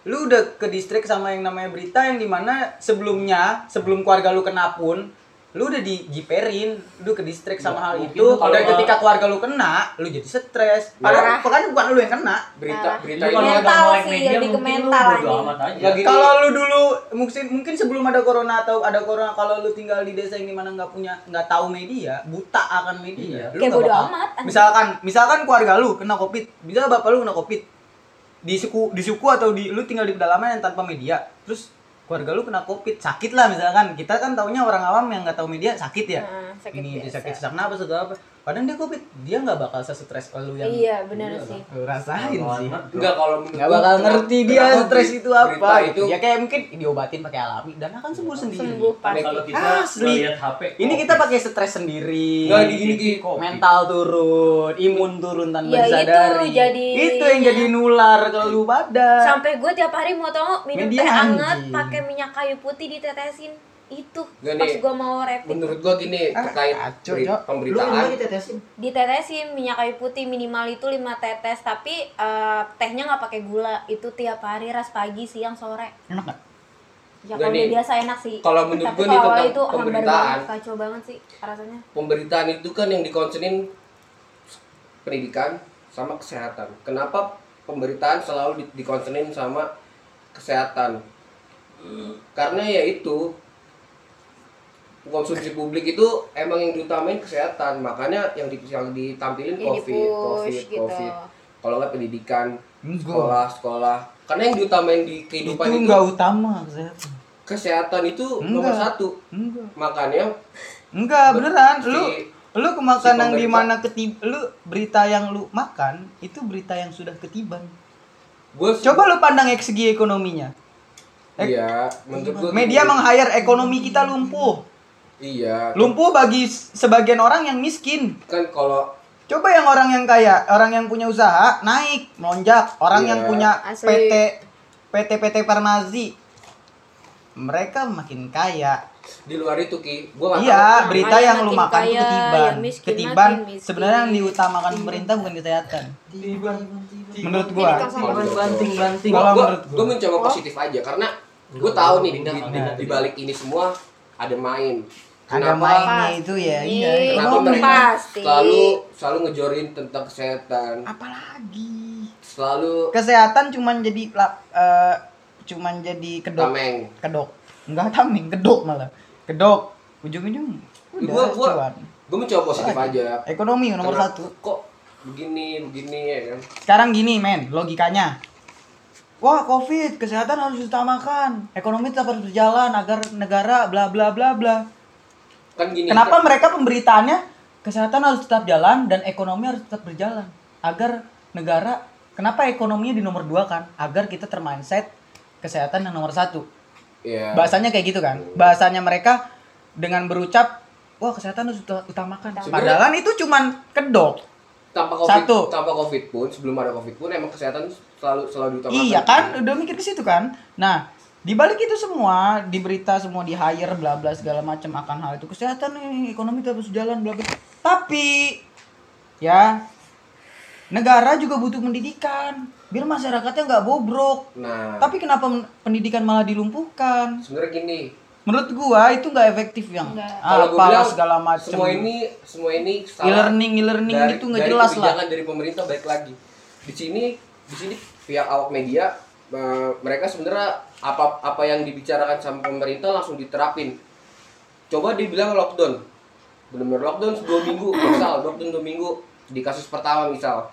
Lu udah ke distrik sama yang namanya berita yang di mana sebelumnya sebelum keluarga lu kena pun lu udah dijiperin lu ke distrik sama Ya, hal itu. kalau ketika keluarga lu kena lu jadi stres. Padahal kan bukan lu yang kena. Berita berita kalau Mental sih, media, lebih ke mungkin lu mental, aja. Lagi- kalau lu dulu mungkin mungkin sebelum ada corona atau ada corona kalau lu tinggal di desa yang di mana nggak punya nggak tahu media buta akan media. Iya. lu Kayak bodo bakal- amat, misalkan misalkan keluarga lu kena covid. Bisa bapak lu kena covid. Di suku di suku atau di lu tinggal di pedalaman yang tanpa media. Terus keluarga lu kena covid sakit lah misalkan. Kita kan taunya orang awam yang nggak tahu media sakit ya? Heeh, sakit ini biasa. sakit sesak napas segala apa padahal dia covid dia nggak bakal setres lu yang Iya, benar Iya, sih. lu rasain Kalau sih. anak, enggak kalau menurut nggak bakal ngerti dia kenapa stres itu apa. gitu. itu ya kayak mungkin diobatin pakai alami dan akan sembuh sendiri. Sembuh pasti. kalau kita Asli. lihat HP ini kita pakai stres sendiri. Nggak, di gini, mental turun imun turun tanpa Ya, itu disadari. jadi- itu yang jadi nular ke lu badan. Sampai gue tiap hari mau tau nggak, minum teh hangat pakai minyak kayu putih ditetesin. Itu Nggak pas nih. gue mau rapid. menurut gua gini Ah, terkait kacau, beri- Cok. pemberitaan ditetesin minyak kayu putih minimal itu 5 tetes tapi eh, tehnya nggak pakai gula itu tiap hari ras pagi siang sore enak gak? ya kalau nih. biasa enak sih Kalau menurut tapi gua nih tentang itu pemberitaan. banget kacau banget sih rasanya pemberitaan itu kan yang dikonsenin pendidikan sama kesehatan. Kenapa pemberitaan selalu di- dikonsenin sama kesehatan? Karena ya itu konsumsi publik itu emang yang diutamain kesehatan makanya yang di yang ditampilin Yang covid di-push covid gitu. covid kalau nggak pendidikan Enggak. sekolah sekolah karena yang diutamain di kehidupan itu, enggak utama kesehatan. kesehatan itu nomor Enggak. satu Enggak. makanya Enggak, beneran. si- Lu lu kemakan si yang di mana ketib lu berita yang lu makan itu berita yang sudah ketiban. gue Coba lu pandang segi ekonominya. iya menurut gue Media meng-hire ekonomi kita lumpuh. Iya Lumpuh bagi sebagian orang yang miskin. kan kalau Coba yang orang yang kaya, orang yang punya usaha naik, melonjak. Orang Iya. yang punya Asli. PT PT PT Farmasi mereka makin kaya. di luar itu ki gue nggak Iya, tahu. berita yang lu makan itu kaya, ketiban. yang miskin Ketiban sebenarnya yang diutamakan pemerintah bukan kesehatan. Menurut gua. Banting-banting. Gua, Kalau gua, menurut gua. gua mencoba positif aja karena gue tahu gua nih di, di, di balik ini semua ada main. Ada mainnya itu ya, Pasti. iya. kenapa mereka Pasti. selalu selalu ngejorin tentang kesehatan, Apalagi selalu kesehatan cuman jadi eh, cuman jadi kedok. tameng. Kedok. Enggak tameng, kedok malah. Kedok. Ujung-ujung udah Gua gua cuan. gue mencoba positif Lagi. aja. Ekonomi nomor Karena satu. Kok begini begini ya kan? Sekarang gini men, logikanya. Wah covid, kesehatan harus diutamakan. Ekonomi tetap harus berjalan agar negara bla bla bla bla. Kan gini. Kenapa kan- mereka pemberitaannya kesehatan harus tetap jalan dan ekonomi harus tetap berjalan agar negara kenapa ekonominya di nomor dua kan agar kita termindset kesehatan yang nomor satu Iya. bahasanya kayak gitu kan bahasanya mereka dengan berucap wah kesehatan harus uta- utamakan Sebenarnya- padahal itu cuman kedok tanpa covid Satu. tanpa covid pun sebelum ada covid pun emang kesehatan selalu selalu diutamakan. iya kan udah mikir ke situ kan nah di balik itu semua di berita semua di hire bla bla segala macam akan hal itu kesehatan ekonomi tetap harus jalan bla bla tapi ya negara juga butuh pendidikan biar masyarakatnya nggak bobrok Nah, tapi kenapa pendidikan malah dilumpuhkan sebenarnya gini. Menurut gua itu nggak efektif yang. Apalah bilang segala macam semua ini semua ini salah e-learning e-learning dari- itu nggak jelas lah. dari pemerintah baik lagi. Di sini di sini pihak awak media eh, mereka sebenarnya apa apa yang dibicarakan sama pemerintah langsung diterapin. Coba dibilang lockdown. Benar-benar lockdown dua minggu misal lockdown dua minggu di kasus pertama misal.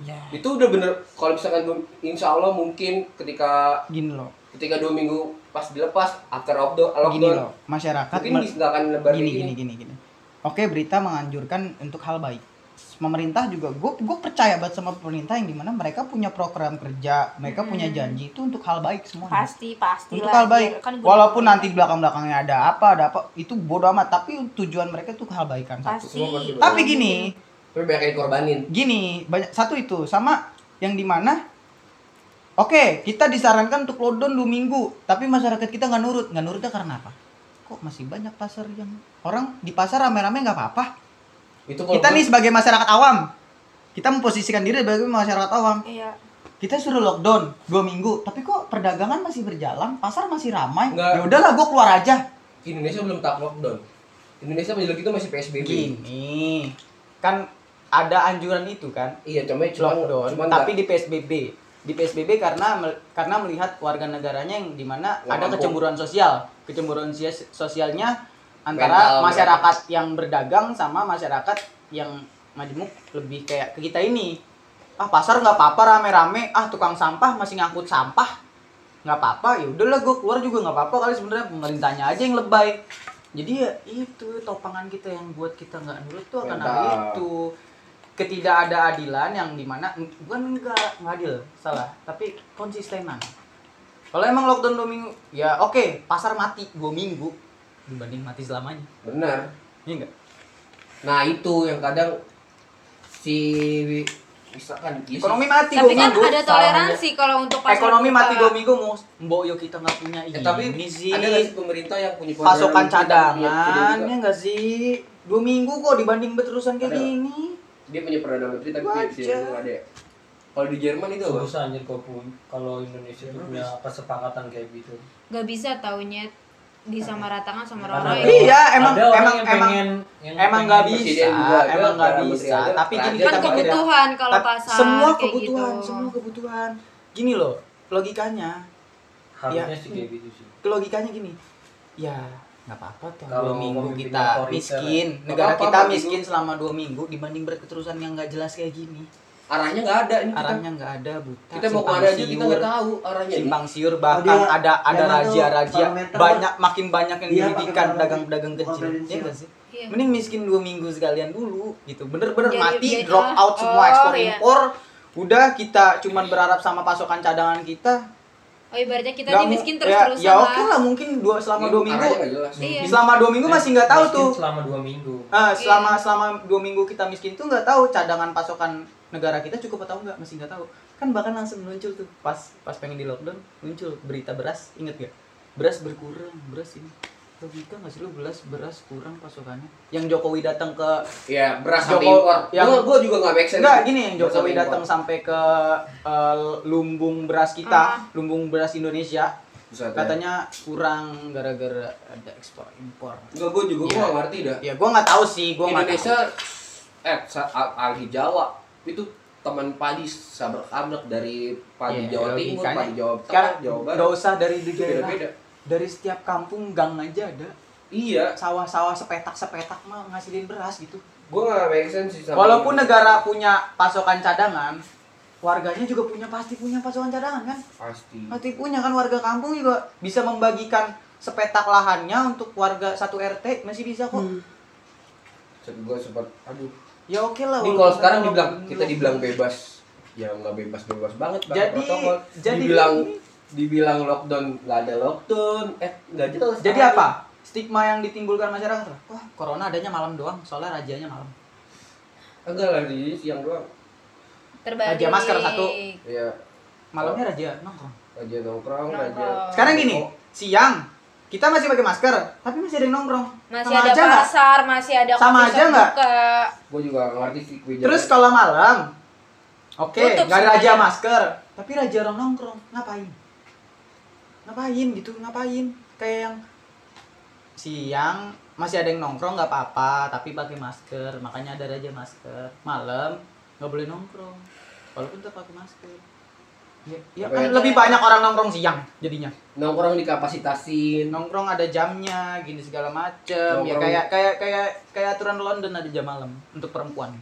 Ya. Itu udah bener kalau misalkan insya Allah mungkin ketika gini loh ketika dua minggu pas dilepas after lockdown gini lockdown loh masyarakat mungkin nggak akan lebar gini gini gini gini. Oke berita menganjurkan untuk hal baik. Pemerintah juga gue gue percaya banget sama pemerintah yang di mana mereka punya program kerja mereka punya janji itu untuk hal baik semua pasti pasti untuk lah, hal baik. Kan walaupun nanti belakang belakangnya ada apa ada apa itu bodo amat. Tapi tujuan mereka tuh hal baikan satu. Pasti. Tapi gini. Tapi banyak yang dikorbanin. Gini banyak satu itu. Sama yang di mana oke kita disarankan untuk lockdown dua minggu tapi masyarakat kita nggak nurut. Nggak nurutnya karena apa? Kok masih banyak pasar yang orang di pasar rame-rame nggak apa-apa? Itu kita nih sebagai masyarakat awam kita memposisikan diri sebagai masyarakat awam. Iya. Kita suruh lockdown dua minggu tapi kok perdagangan masih berjalan pasar masih ramai? Nggak. ya udahlah gue keluar aja. Indonesia belum tak lockdown. Indonesia menjelang itu masih PSBB. gini kan ada anjuran itu kan? Iya, cuma lockdown cuma tapi di PSBB di PSBB karena karena melihat warga negaranya yang di mana Nggak ada mampu. kecemburuan sosial. Kecemburuan sia- sosialnya antara Mental, masyarakat yang berdagang sama masyarakat yang majemuk lebih kayak ke kita ini. Ah pasar nggak apa-apa rame-rame. Ah tukang sampah masih ngangkut sampah. Nggak apa-apa ya udahlah gue keluar juga nggak apa-apa kali sebenarnya. Pemerintahnya aja yang lebay. Jadi ya itu topangan kita yang buat kita nggak nurut tuh akan ada itu ketidakadilan yang di mana bukan enggak nggak adil salah tapi konsistenan kalau emang lockdown dua minggu ya oke pasar mati dua minggu dibanding mati selamanya. Benar. iya enggak Nah, itu yang kadang si misalkan ekonomi mati tapi dua kan minggu ada toleransi kalau untuk pasar ekonomi buka. mati dua minggu mau mbok yo kita nggak punya Ya, tapi ini sih ada nggak sih pemerintah yang punya pasokan cadangan ya enggak sih dua minggu kok dibanding berterusan kayak Ada. gini Dia punya perdana menteri tapi Wajar. di sini nggak ada. ya. Kalau di Jerman itu apa? susah anjir kalau pun- kalau Indonesia tuh punya kesepakatan kayak gitu Gak bisa taunya disamaratakan sama orang-orang orang- yang Iya, emang- ada orang emang- yang emang- pengen yang emang nggak bisa emang nggak bisa ada, tapi gini kan kebutuhan kalau Tapi pasar semua kayak kebutuhan gitu. semua kebutuhan gini loh logikanya harusnya Ya. sih kayak gitu sih logikanya gini ya nggak apa-apa tuh Kalau dua minggu kita miskin. ya. negara Nggak kita apa-apa, Pak, miskin selama dua minggu dibanding berketerusan yang nggak jelas kayak gini. Arahnya nggak ada ini kita, arahnya nggak ada buta. Kita mau ke mana aja kita siur. nggak tahu arahnya. Simpang siur bahkan dia- ada ada raja-raja. parameter banyak makin banyak yang dagang-dagang parameter kecil. ya nggak sih? Iya. mending miskin dua minggu sekalian dulu gitu. Bener-bener mati jadi- drop out semua oh, ekspor iya. impor. Udah kita cuman berharap sama pasokan cadangan kita Oh ibaratnya kita Nggak nih miskin ya, terus-terusan ya oke lah. lah mungkin dua selama Ini dua minggu. Iya. selama dua minggu masih nggak tahu Miskin tuh. selama dua minggu. Ah, selama selama dua minggu kita miskin tuh nggak tahu cadangan pasokan negara kita cukup atau enggak masih nggak tahu. Kan bahkan langsung muncul tuh pas pas pengen di lockdown muncul berita beras inget gak beras berkurang beras ini logika nggak sih lu beras beras kurang pasokannya yang Jokowi datang ke ya beras Joko- sama impor yang- gua gua juga nggak make sense enggak gini yang Jokowi datang sampai ke eh, lumbung beras kita Ah. lumbung beras Indonesia Buset, ya. katanya kurang gara-gara ada ekspor impor Enggak, gue juga Iya. gua nggak ngerti dah. ya gua nggak tahu sih gua nggak tahu. Indonesia eh sa- al- algi Jawa itu teman padi sabrek abrek dari padi Iya, Jawa Timur, padi Jawa Kan Tengah, Jawa Barat. nggak usah dari Itu daerah beda-beda. Dari setiap kampung gang aja ada Iya, sawah-sawah sepetak-sepetak mah ngasilin beras gitu. gua nggak make sense sih sama Walaupun ini. negara punya pasokan cadangan, warganya juga punya pasti punya pasokan cadangan kan? pasti. Pasti punya kan warga kampung juga bisa membagikan sepetak lahannya untuk warga satu RT masih bisa kok. Gue sempat aduh. Ya oke lah. Ini kalau sekarang dibilang kita dibilang bebas, ya nggak bebas-bebas banget pakai Jadi- protokol. jadi dibilang. Dibilang lockdown nggak ada lockdown, eh nggak jelas. Jadi apa? Stigma yang ditimbulkan masyarakat, wah corona adanya malam doang, soalnya rajanya malam. Enggak lah di siang doang. Terbalik. Raja masker satu. Ya, Malamnya raja nongkrong. raja nongkrong, Nongkrong. raja. Sekarang gini, siang kita masih pakai masker, tapi masih ada yang nongkrong. Masih Sama ada aja pasar, masih ada Sama aja nggak? Gue juga ngerti sih. Terus kalau malam, oke, Tutup nggak ada raja masker, tapi raja orang nongkrong, ngapain? Ngapain gitu, ngapain? Kayak yang siang masih ada yang nongkrong nggak apa-apa, tapi pakai masker, makanya ada raja masker. Malam nggak boleh nongkrong, walaupun tetap pakai masker. Ya, ya kan ya? lebih banyak orang nongkrong siang jadinya. nongkrong dikapasitasin. Nongkrong ada jamnya, gini segala macem. Ya Nongkrong. kayak kayak kayak kayak aturan London ada jam malam untuk perempuan.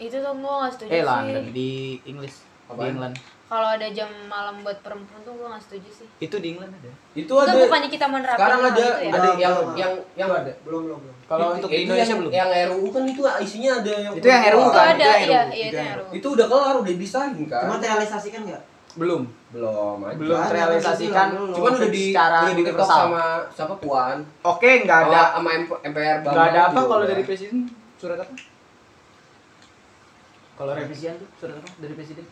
Itu tuh gue gak setuju Eh sih. London di Inggris, di? England. Kalau ada jam malam buat perempuan tuh gue gak setuju sih. Itu di England ada. Itu Itu ada. bukannya kita menerapkan Sekarang ada itu ya? ada Belum, yang belum. yang yang Itu ada. belum belum belum Kalau Itu- untuk itu di Indonesia yang, belum. Yang RUU kan itu isinya ada yang Itu yang RUU Itu kan? ada, Itu yang iya, RUU, iya itu itu yang yang RUU. Itu udah kelar, udah disahin kan? cuma terrealisasikan nggak Belum. belum aja. Belum Ada, terrealisasikan. Cuman udah di secara udah diketok universal. sama siapa Puan? Oke, nggak ada. Sama, sama MP- MPR Nggak ada apa kalau dari presiden? Surat apa? Kalau revisian tuh surat apa dari presiden?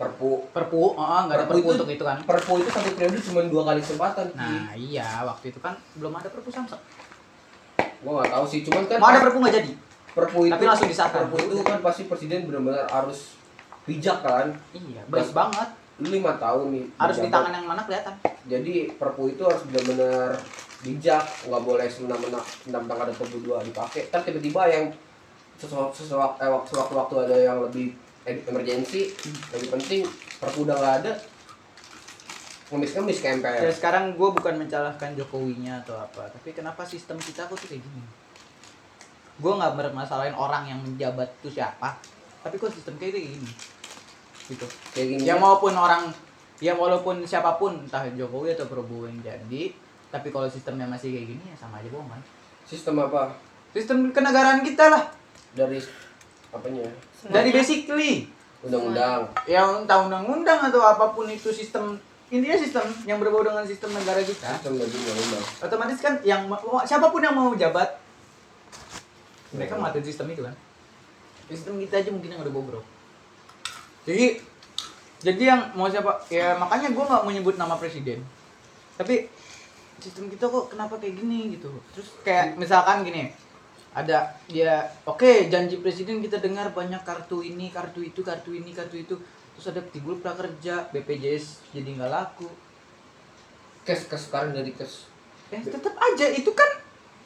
Perpu. Perpu, oh, nggak ada Perpu perpu itu- untuk itu kan. Perpu itu satu periode cuma dua kali kesempatan. Nah, iya, waktu itu kan belum ada perpu Samsung. Gua nggak tahu sih, cuman kan Mau ada perpu nggak jadi? perpu itu Tapi langsung disahkan. Perpu itu kan pasti presiden benar-benar harus bijak kan. Iya, baik banget. Lu lima tahun nih. Harus di tangan yang mana kelihatan. Jadi perpu itu harus benar-benar bijak, nggak boleh semena-mena tentang ada perpu dua dipakai. Kan tiba-tiba yang sesuatu sesuatu eh, waktu waktu ada yang lebih em- emergency, lebih penting perpu udah nggak ada. Ngemis-ngemis ke MPR. Ya sekarang gue bukan mencalahkan Jokowinya atau apa, tapi kenapa sistem kita kok tuh kayak gini? Gue nggak bermasalahin orang yang menjabat itu siapa, tapi kok sistem kayak gini? Gitu. Kayak gini. Ya maupun orang, ya walaupun siapa pun, entah Jokowi atau Prabowo yang jadi, tapi kalau sistemnya masih kayak gini ya sama aja bohong kan? Sistem apa? Sistem kenegaraan kita lah, Dari apanya? Dari basically, Undang-undang. yang entah undang-undang atau apa pun itu sistem intinya sistem yang berbau dengan sistem negara kita Sistem dari undang-undang. otomatis kan yang mau- siapa pun yang mau jabat mereka Hmm. matiin sistem itu kan sistem kita aja mungkin yang udah bobrok jadi jadi yang mau siapa ya makanya gue nggak mau nyebut nama presiden tapi sistem kita kok kenapa kayak gini gitu terus kayak misalkan gini ada dia oke janji presiden kita dengar banyak kartu ini kartu itu kartu ini kartu itu terus ada timbul prakerja BPJS jadi nggak laku Kes kes sekarang dari kes. ya tetap aja itu kan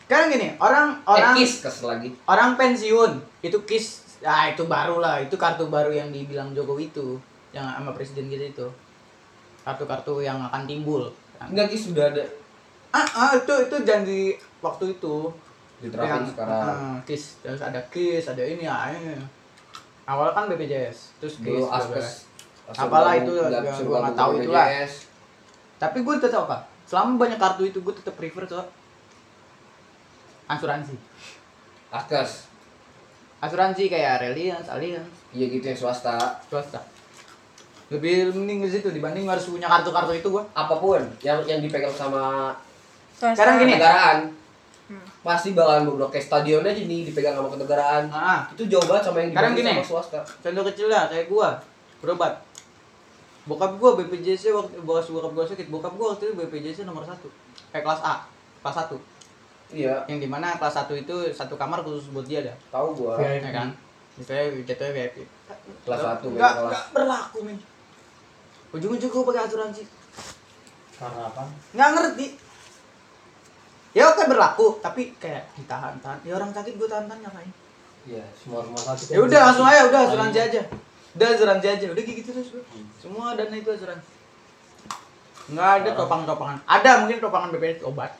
sekarang gini orang orang eh, kis kes lagi. orang pensiun itu kis ah itu baru lah itu kartu baru yang dibilang Jokowi itu yang sama presiden kita itu kartu-kartu yang akan timbul Enggak kis sudah ada. ah, ah itu itu janji waktu itu diterapin Yang, sekarang. ah, kis terus ada kis ada ini ya awal kan BPJS terus kis dulu aspes Apalah itu, gua nggak tahu itu lah. Tapi gue tetap apa? Selama banyak kartu itu gue tetap prefer ke asuransi. Askes asuransi kayak Reliance, Allianz, iya gitu yang swasta. Swasta. Lebih mending ke situ dibanding harus punya kartu-kartu itu gua. Apa pun yang yang dipegang sama Swasta. Sekarang gini. kenegaraan Hmm. Pasti bakalan bobrok kayak stadion aja nih dipegang sama kenegaraan. Ah. Itu jauh banget sama yang Sekarang dibanding gini. sama swasta. contoh kecil lah kayak gua berobat. Bokap gua BPJS waktu bos bokap gua sakit. Bokap gua waktu itu BPJS nomor satu. Eh kelas A kelas satu. Iya. Yang di mana kelas satu itu satu kamar khusus buat dia dah tahu gua. Ya kan? Misalnya jatuhnya VIP kelas satu nggak berlaku men. Ujung-ujung gua pakai asuransi. Karena apa? nggak ngerti ya oke berlaku tapi kayak ditahan-tahan. Ya orang sakit gua tahan-tahan ngapain? Iya, semua rumah sakit. ya udah langsung aja udah asuransi aja. Udah asuransi aja udah gitu terus gua. semua dana itu asuransi. Nggak ada topangan-topangan ada mungkin topangan BPJS obat.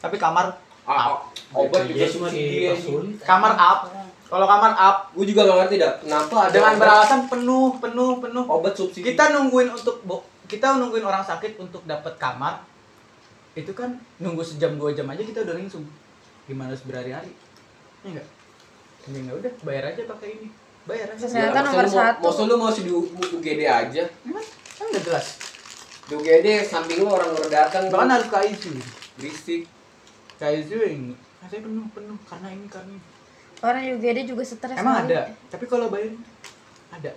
Tapi kamar ah, obat juga BPJS cuma dipersulit. kamar up. Kalau kamar up gue juga gak ngerti dah kenapa ada dengan beralasan penuh penuh penuh. Obat subsidi. Kita nungguin untuk kita nungguin orang sakit untuk dapat kamar itu kan nunggu sejam dua jam aja kita udah langsung. Gimana harus berhari-hari? Ya enggak ya enggak udah bayar aja pakai ini. Bayar aja. Kesehatan Ya, nomor satu. maksud lu mau di UGD aja? Emang, kan udah jelas. Di UGD samping lu orang luar datang. Bahkan harus ke ICU berisik. Ke ICU yang "Ah, saya penuh penuh. Karena ini karena ini. Orang dia juga stres emang ada? Tapi kalau bayar ada.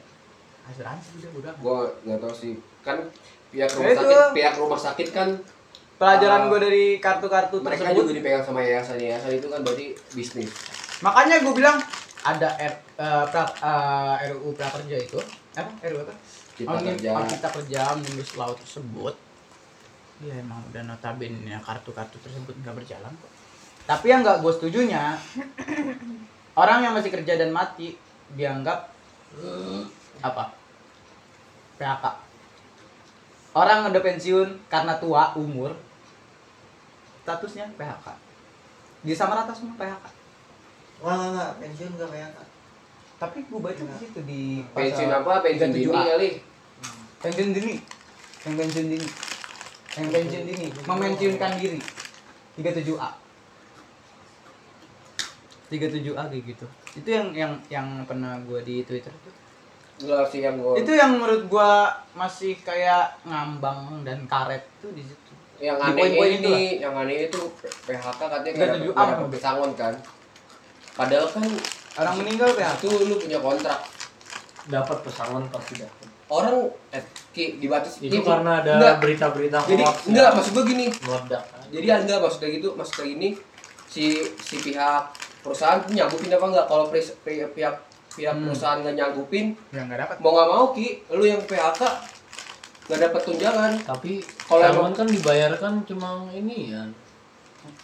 Asuransi udah udah. Gua nggak tahu sih. Kan pihak rumah sakit pihak rumah sakit kan pelajaran Ah. gue dari kartu-kartu mereka tersebut juga dipegang sama yayasan. Yayasan itu kan berarti bisnis. Makanya gue bilang ada R, eh, pra- eh, RUU prakerja itu. Apa? RUU apa? Cipta Omni- Kerja. Cipta kerja omnibus law tersebut. Ya emang udah notabene ya kartu-kartu tersebut nggak berjalan kok. Tapi yang nggak gue setujunya [coughs] orang yang masih kerja dan mati dianggap apa? PHK orang udah pensiun karena tua umur statusnya PHK disamarata semua PHK Wah, enggak, enggak, pensiun enggak kayak tapi gue baca di situ di pensiun pasal apa? Pensiun 37A. dini kali. Pensiun dini. Yang pensiun dini. Yang pensiun dini. memensiunkan diri. 37A 37A kayak gitu. Itu yang yang yang pernah gue di Twitter tuh. Enggak sih yang gua. Itu yang menurut gue masih kayak ngambang dan karet tuh di situ yang aneh itu ini yang aneh itu PHK katanya Nggak nggak tujuh dapat A, nggak dapat pesangon kan padahal kan orang meninggal PHK itu lu punya kontrak Dapat pesangon pasti dapat. orang eh ki dibatas Itu Ki, karena ada enggak. berita-berita jadi hoax enggak yang maksud gua gini meledak. kan. jadi enggak maksudnya gitu maksudnya gini si si pihak perusahaan tuh nyanggupin apa enggak kalau pihak pihak pihak Hmm. perusahaan nggak nyanggupin yang nggak dapat mau nggak mau ki lu yang PHK nggak dapat tunjangan. Tapi Kalau pesangon kan dibayarkan cuma ini ya.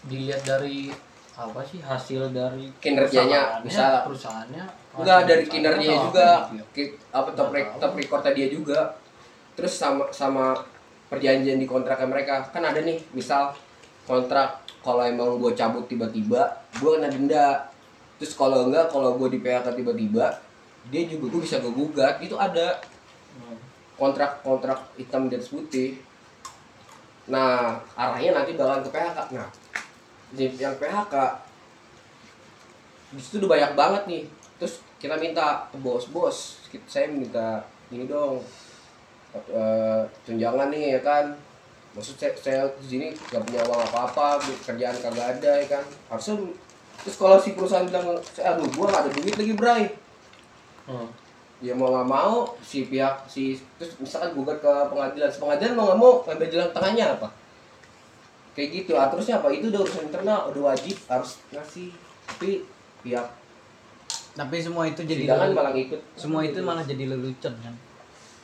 Dilihat dari apa sih hasil dari Kinerjanya, perusahaannya, bisa. perusahaannya enggak dari kinerjanya atau juga. apa gitu ya? Top rek top recordnya dia juga. Terus sama sama perjanjian di kontraknya mereka. Kan ada nih misal kontrak kalau emang gue cabut tiba-tiba gue kena denda. Terus kalau enggak kalau gue di PHK tiba-tiba dia juga gue bisa gue gugat. Itu ada Hmm. kontrak kontrak hitam atas putih. Nah arahnya nanti bakalan ke PHK nah yang PHK di situ udah banyak banget nih. Terus kita minta ke bos bos kita- saya minta ini dong eh, tunjangan nih ya kan. Maksud saya, saya di sini gak punya uang apa apa kerjaan kagak ada ya kan. Harusnya terus kalau si perusahaan bilang saya aduh gua gak ada duit lagi bray. Hmm. Ya mau nggak mau si pihak si terus misalkan gugat ke pengadilan Si pengadilan mau nggak mau ngambil jalan tengahnya apa kayak gitu ah terusnya apa itu udah urusan internal udah wajib harus ngasih tapi pihak tapi semua itu jadi jangan malah ikut semua itu malah jadi lelucon kan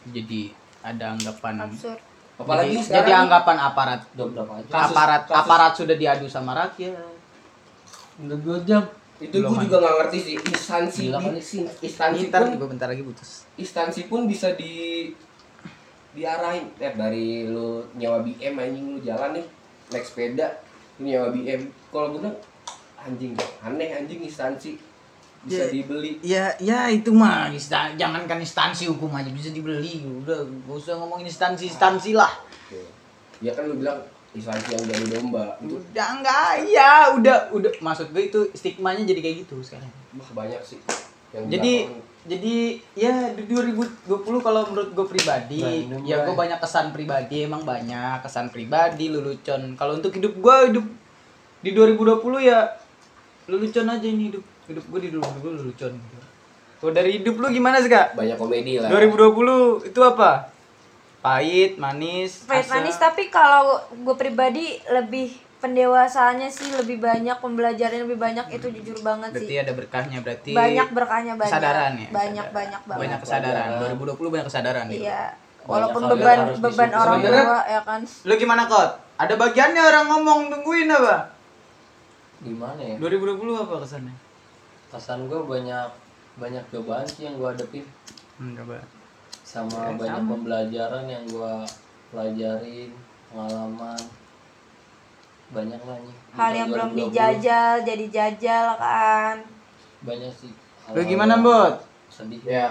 jadi ada anggapan Absurd. apalagi jadi, sekarang jadi anggapan aparat? Kasus- aparat kasus- aparat sudah diadu sama rakyat Udah dua jam. Itu gue juga nggak ngerti sih. Instansi Gila di- instansi ntar pun juga bentar lagi putus. instansi pun bisa di diarahin. Eh dari lu nyawa BM anjing lu jalan nih naik sepeda ini nyawa BM kalau gue bilang anjing aneh anjing instansi. Bisa Ya. dibeli. Ya, ya itu mah insta- jangankan instansi hukum aja bisa dibeli. Udah, gak usah ngomongin instansi-instansi lah. ya kan lu bilang instansi yang jadi domba itu Udah enggak, ya udah udah maksud gue itu stigmanya jadi kayak gitu sekarang. wah, banyak sih yang Jadi belakangan. jadi ya di 2020 kalau menurut gue pribadi Nah, ya gue banyak kesan pribadi emang banyak kesan pribadi lelucon kalau untuk hidup gue hidup di 2020 ya lelucon aja ini hidup hidup gue di 2020 lelucon. Kalau dari hidup lu gimana sih kak? banyak komedi lah 2020 itu apa? Pahit, manis, Pahit asam. manis tapi kalau gue pribadi lebih pendewasaannya sih lebih banyak pembelajaran lebih banyak itu jujur banget Berarti sih ada berkahnya berarti banyak berkahnya banyak kesadaran ya. banyak kesadaran. banyak banget Banyak kesadaran. 2020 banyak kesadaran gitu. iya walaupun yang beban beban orang tua ya kan Lu gimana kot? Ada bagiannya orang ngomong tungguin apa? gimana ya 2020 apa kesannya? kesan gue banyak banyak cobaan sih yang gue hadepin Hmm, coba. Sama Ya, banyak sama. pembelajaran yang gue pelajarin pengalaman banyak lah nih hal yang belum 2020. dijajal jadi jajal kan banyak sih Lu gimana, Bot? sedih ya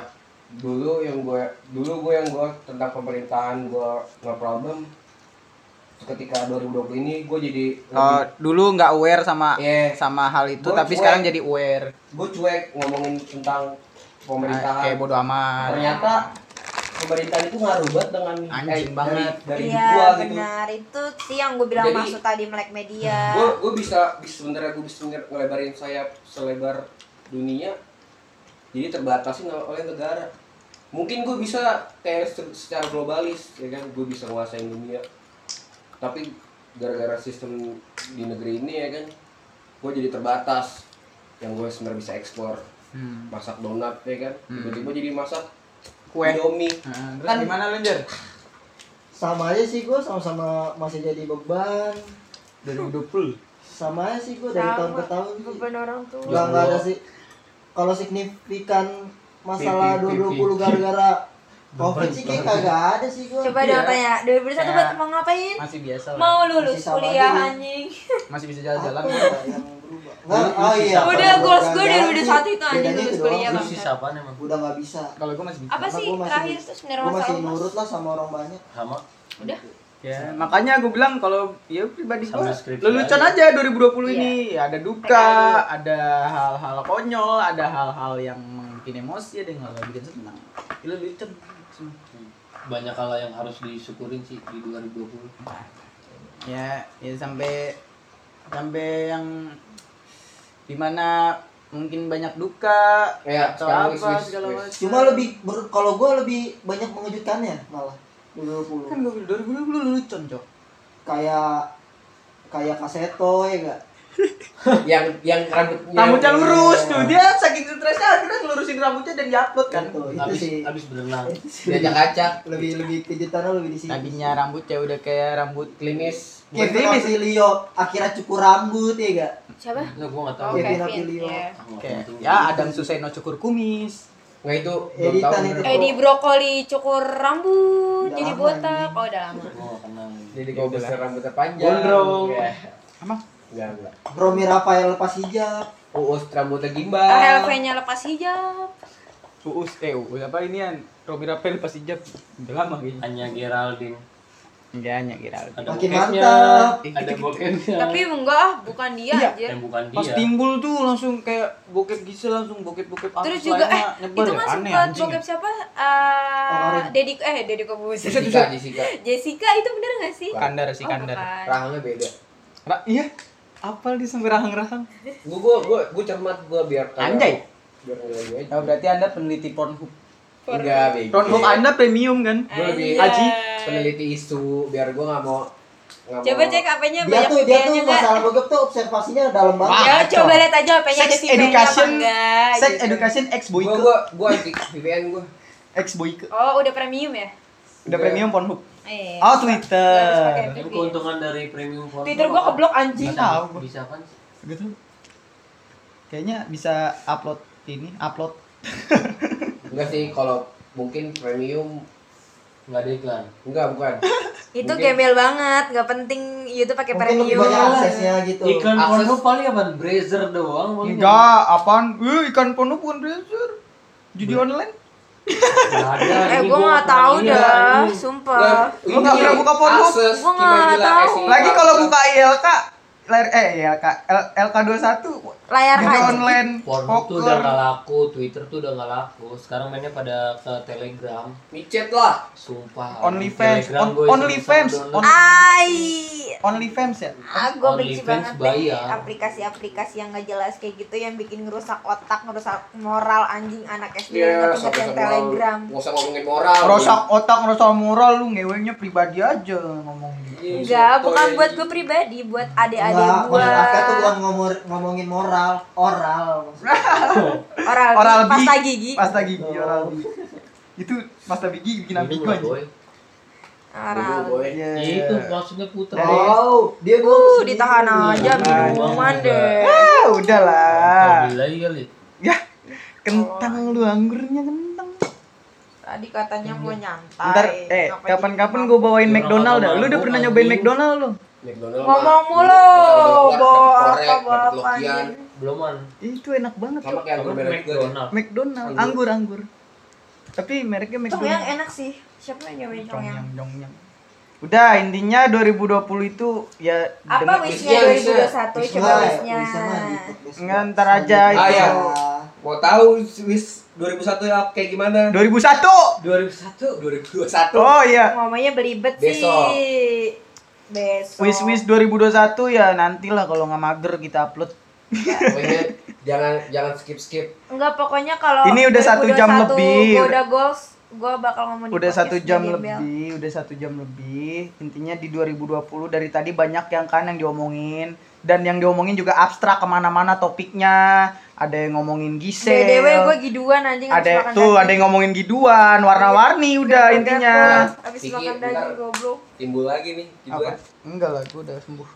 dulu yang gue dulu gue yang gue tentang pemerintahan gue nggak problem ketika 2020 ini gue jadi Oh, dulu nggak aware sama Iya. sama hal itu, Gua tapi cuek. sekarang jadi aware. gue cuek ngomongin tentang Ah, pemerintahan kayak bodo amat. ternyata pemerintahan itu ngaruh banget dengan Anjing eh, banget. dari, dari iya gua gitu. benar. Itu sih yang gue bilang Jadi- maksud tadi melek media. gue gue bisa bisa sebenarnya gue bisa nge- ngelebarin sayap selebar dunia. Jadi terbatasin oleh negara. Mungkin gue bisa kayak se- secara globalis ya kan? Gue bisa nguasain dunia. Tapi gara-gara sistem di negeri ini ya kan? Gue jadi terbatas. Yang gue sebenarnya bisa ekspor Hmm. masak donat ya kan? Tiba-tiba jadi masak Kue. Indomie. Nah, terus Kan- gimana lu, Jer? sama aja sih gue sama-sama masih jadi beban. 2020. sama aja sih gue dari tahun ke tahun. Beban orang tua. Nggak nggak ada sih. Kalau signifikan masalah 2020 gara-gara sih kayak kagak ada sih gue coba Iya. dong tanya 2021 Kayak- buat mau ngapain Masih biasa lah. mau lulus Masih kuliah anjing [laughs] Masih bisa jalan-jalan. Apa ya yang berubah nggak oh iya Udah, goals gue jalan-jalan 2021 itu sih, anjing lulus itu kuliah, Bang. emang udah nggak bisa Kalau gue masih bisa. apa sih gua masih- terakhir tuh sebenarnya gue masih masalah nurut lah sama orang banyak sama udah Ya, makanya gue bilang kalau ya pribadi gue lelucon aja. aja 2020 Iya. ini. Ada duka, ada hal-hal konyol, ada hal-hal yang bikin emosi, ada yang hal bikin senang. Ya, Lelucon. Banyak hal yang harus disyukurin sih di 2020 Ya, ya sampai sampai yang di mana mungkin banyak duka Ya, atau apa segala macam. cuma lebih ber- kalau gue lebih banyak mengejutkannya malah. 2020 kan gue bilang 2020 lelucon, Cok. kayak kayak kaseto ya gak yang yang rambutnya Rambutnya lurus tuh, dia saking stresnya akhirnya ngelurusin rambutnya dan diupload kan. Itu, itu habis sih. habis berenang. Diajak acak. Lebih lebih kejutannya lebih di sini. Tadinya rambutnya udah kayak rambut klimis. Kevin Aprilio akhirnya cukur rambut ya gak siapa? Enggak, gua enggak tahu. oh Kevin Aprilio. ya nggak kayak tahu. ya Adam Suseno cukur kumis. nggak itu belum Editan tahu Brokoli cukur rambut jadi botak. oh udah lama. Nggak jadi Ya kalau udah besar rambutnya panjang Gondrong. ya. Emang enggak enggak Romi Rafael lepas hijab uus rambutnya Ah, gimbal LV-nya lepas hijab Uus eh Uus apa ini an Robi Rapel pas hijab udah lama kayaknya. Hanya Geraldine. Enggak hanya kira. Ada Makin mantap. Ada bokepnya. tapi enggak ah, bukan dia Iya. anjir yang bukan Pas dia. timbul tuh langsung kayak bokep Gisel langsung bokep-bokep terus artis juga eh nyebar itu ya. kan sempat anjing. bokep siapa Oh, eh Karin. Dedi eh Dedi Kobus Jessica Jessica Jessica itu bener gak sih Kandar si Oh, Kandar. rahangnya beda Ra- iya. Apal dia sampai rahang-rahang. gua gua gua gua cermat gua biar kayak- Anjay. biar aja Oh, berarti Anda peneliti Pornhub. enggak bego Pornhub Anda premium kan? gua lebih. Aji. peneliti isu biar gua nggak mau nggak coba mau cek apanya dia banyak tuh dia tuh masalah bokep tuh observasinya dalam Wah. banget ya kacau. coba lihat aja apanya ada Sex VPN-nya apa education, enggak sex gitu. education ex gua boyke, gua gua anti VPN gua ex boyke. oh udah premium ya Udah premium Pornhub. Eh Oh, Twitter. Tapi keuntungan dari premium phone Twitter gua keblok anjing Nggak tahu. Bisa kan? Gitu. Kayaknya bisa upload ini, upload. [laughs] enggak sih kalau mungkin premium Enggak ada iklan. enggak bukan itu Mungkin- gembel banget nggak penting YouTube pakai Mungkin premium banyak aksesnya gitu. Iklan porno paling apa? Brazer doang. Enggak, apaan? Eh, ikan porno bukan browser. Judi online? Ada. [laughs] eh gue tahu lihat, dah sumpah Lu nggak pernah buka porno? Gimana tahu. SI Lagi kalau buka ILK, eh ILK, L, LK21 layar judi haji online, Porno tuh udah nggak laku, Twitter tuh udah nggak laku. Sekarang mainnya pada ke Telegram. micet lah Sumpah. OnlyFans, on- OnlyFans, on- Ai OnlyFans ya? ah gue benci banget bayar. deh aplikasi-aplikasi yang gak jelas kayak gitu yang bikin ngerusak otak ngerusak moral anjing anak SD Iya, ngerti nggak yang telegram Nggak usah ngomongin moral. Rosak otak, rosak moral lu ngewenya pribadi aja ngomong gitu. Iya, Enggak, sotoy bukan aja. buat gue pribadi, buat adik-adik gue. maksud tuh bukan ngomor, ngomongin moral, oral. maksudnya. Oral, Oral B, pasta gigi. Pasta gigi Oh. oral B. Itu pasta gigi bikin ambigu aja. Oral. Boy. Iya. Itu maksudnya puter. Dari- Oh, dia gua Uh, ditahan aja Iya, minuman iya. deh. Ah, udahlah. Lagi kali. Ya, kentang lu anggurnya kentang. Tadi katanya mau nyantai. Ntar, eh, kapan-kapan gue bawain McDonald dah. Lu udah pernah nyobain. McDonald lu? McDonald Ngomong mulu, bawa apa, bawa. Beloman. Itu enak banget. Sama kayak anggur merek. McDonald. McDonald, Anggur. anggur. Tapi mereknya Cong McDonald. yang enak sih. Siapa yang nyobain cong yang? Jongyang, jongyang. Udah, intinya 2020 itu ya Apa wishnya Wishnya, wishnya. 2021? Wisma, Coba wishnya. Nggak, ntar aja Ah, itu. iya. Mau tahu wis 2001 ya kayak gimana? 2001. 2001, 2021. Oh iya. Ngomongnya belibet Besok. sih. Besok. Wish wish 2021 ya nantilah kalau nggak mager kita upload. Pokoknya jangan jangan skip skip. Enggak, pokoknya kalau Ini udah satu jam 2021 lebih. Gua udah goals, gua bakal ngomong Udah satu jam lebih, udah satu jam lebih. Intinya di 2020 dari tadi banyak yang kan yang diomongin dan yang diomongin juga abstrak ke mana-mana topiknya. Ada yang ngomongin Gisel. BDW gue giduan anjing habis ada makan tuh daging. ada yang ngomongin giduan, warna-warni udah Gatel-gatel, intinya. Habis Kiki, makan bentar. daging goblok. Timbul lagi nih Apa? kan. Enggak lah, gue udah sembuh.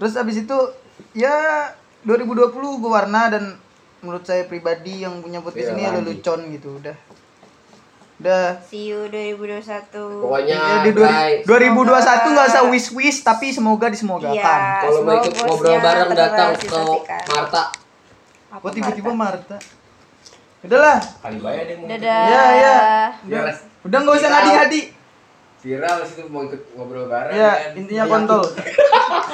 Terus abis itu ya 2020 gue warna dan menurut saya pribadi yang punya podcast Iya, ini ya lagi. lelucon gitu udah. Udah. See you 2021. Pokoknya Ya, di dua- Bray, 2021 nggak usah wish wish tapi semoga disemogakan. Iya. kalau mau ikut ngobrol bareng datang ke. Marta. Apa, Kok tiba-tiba Marta? Marta? Udahlah. Kali bayar deh mau. Dadah. Ya, ya. Biar Udah nggak usah ngadi-ngadi. viral situ mau ikut ngobrol bareng Ya, kan. intinya kontol.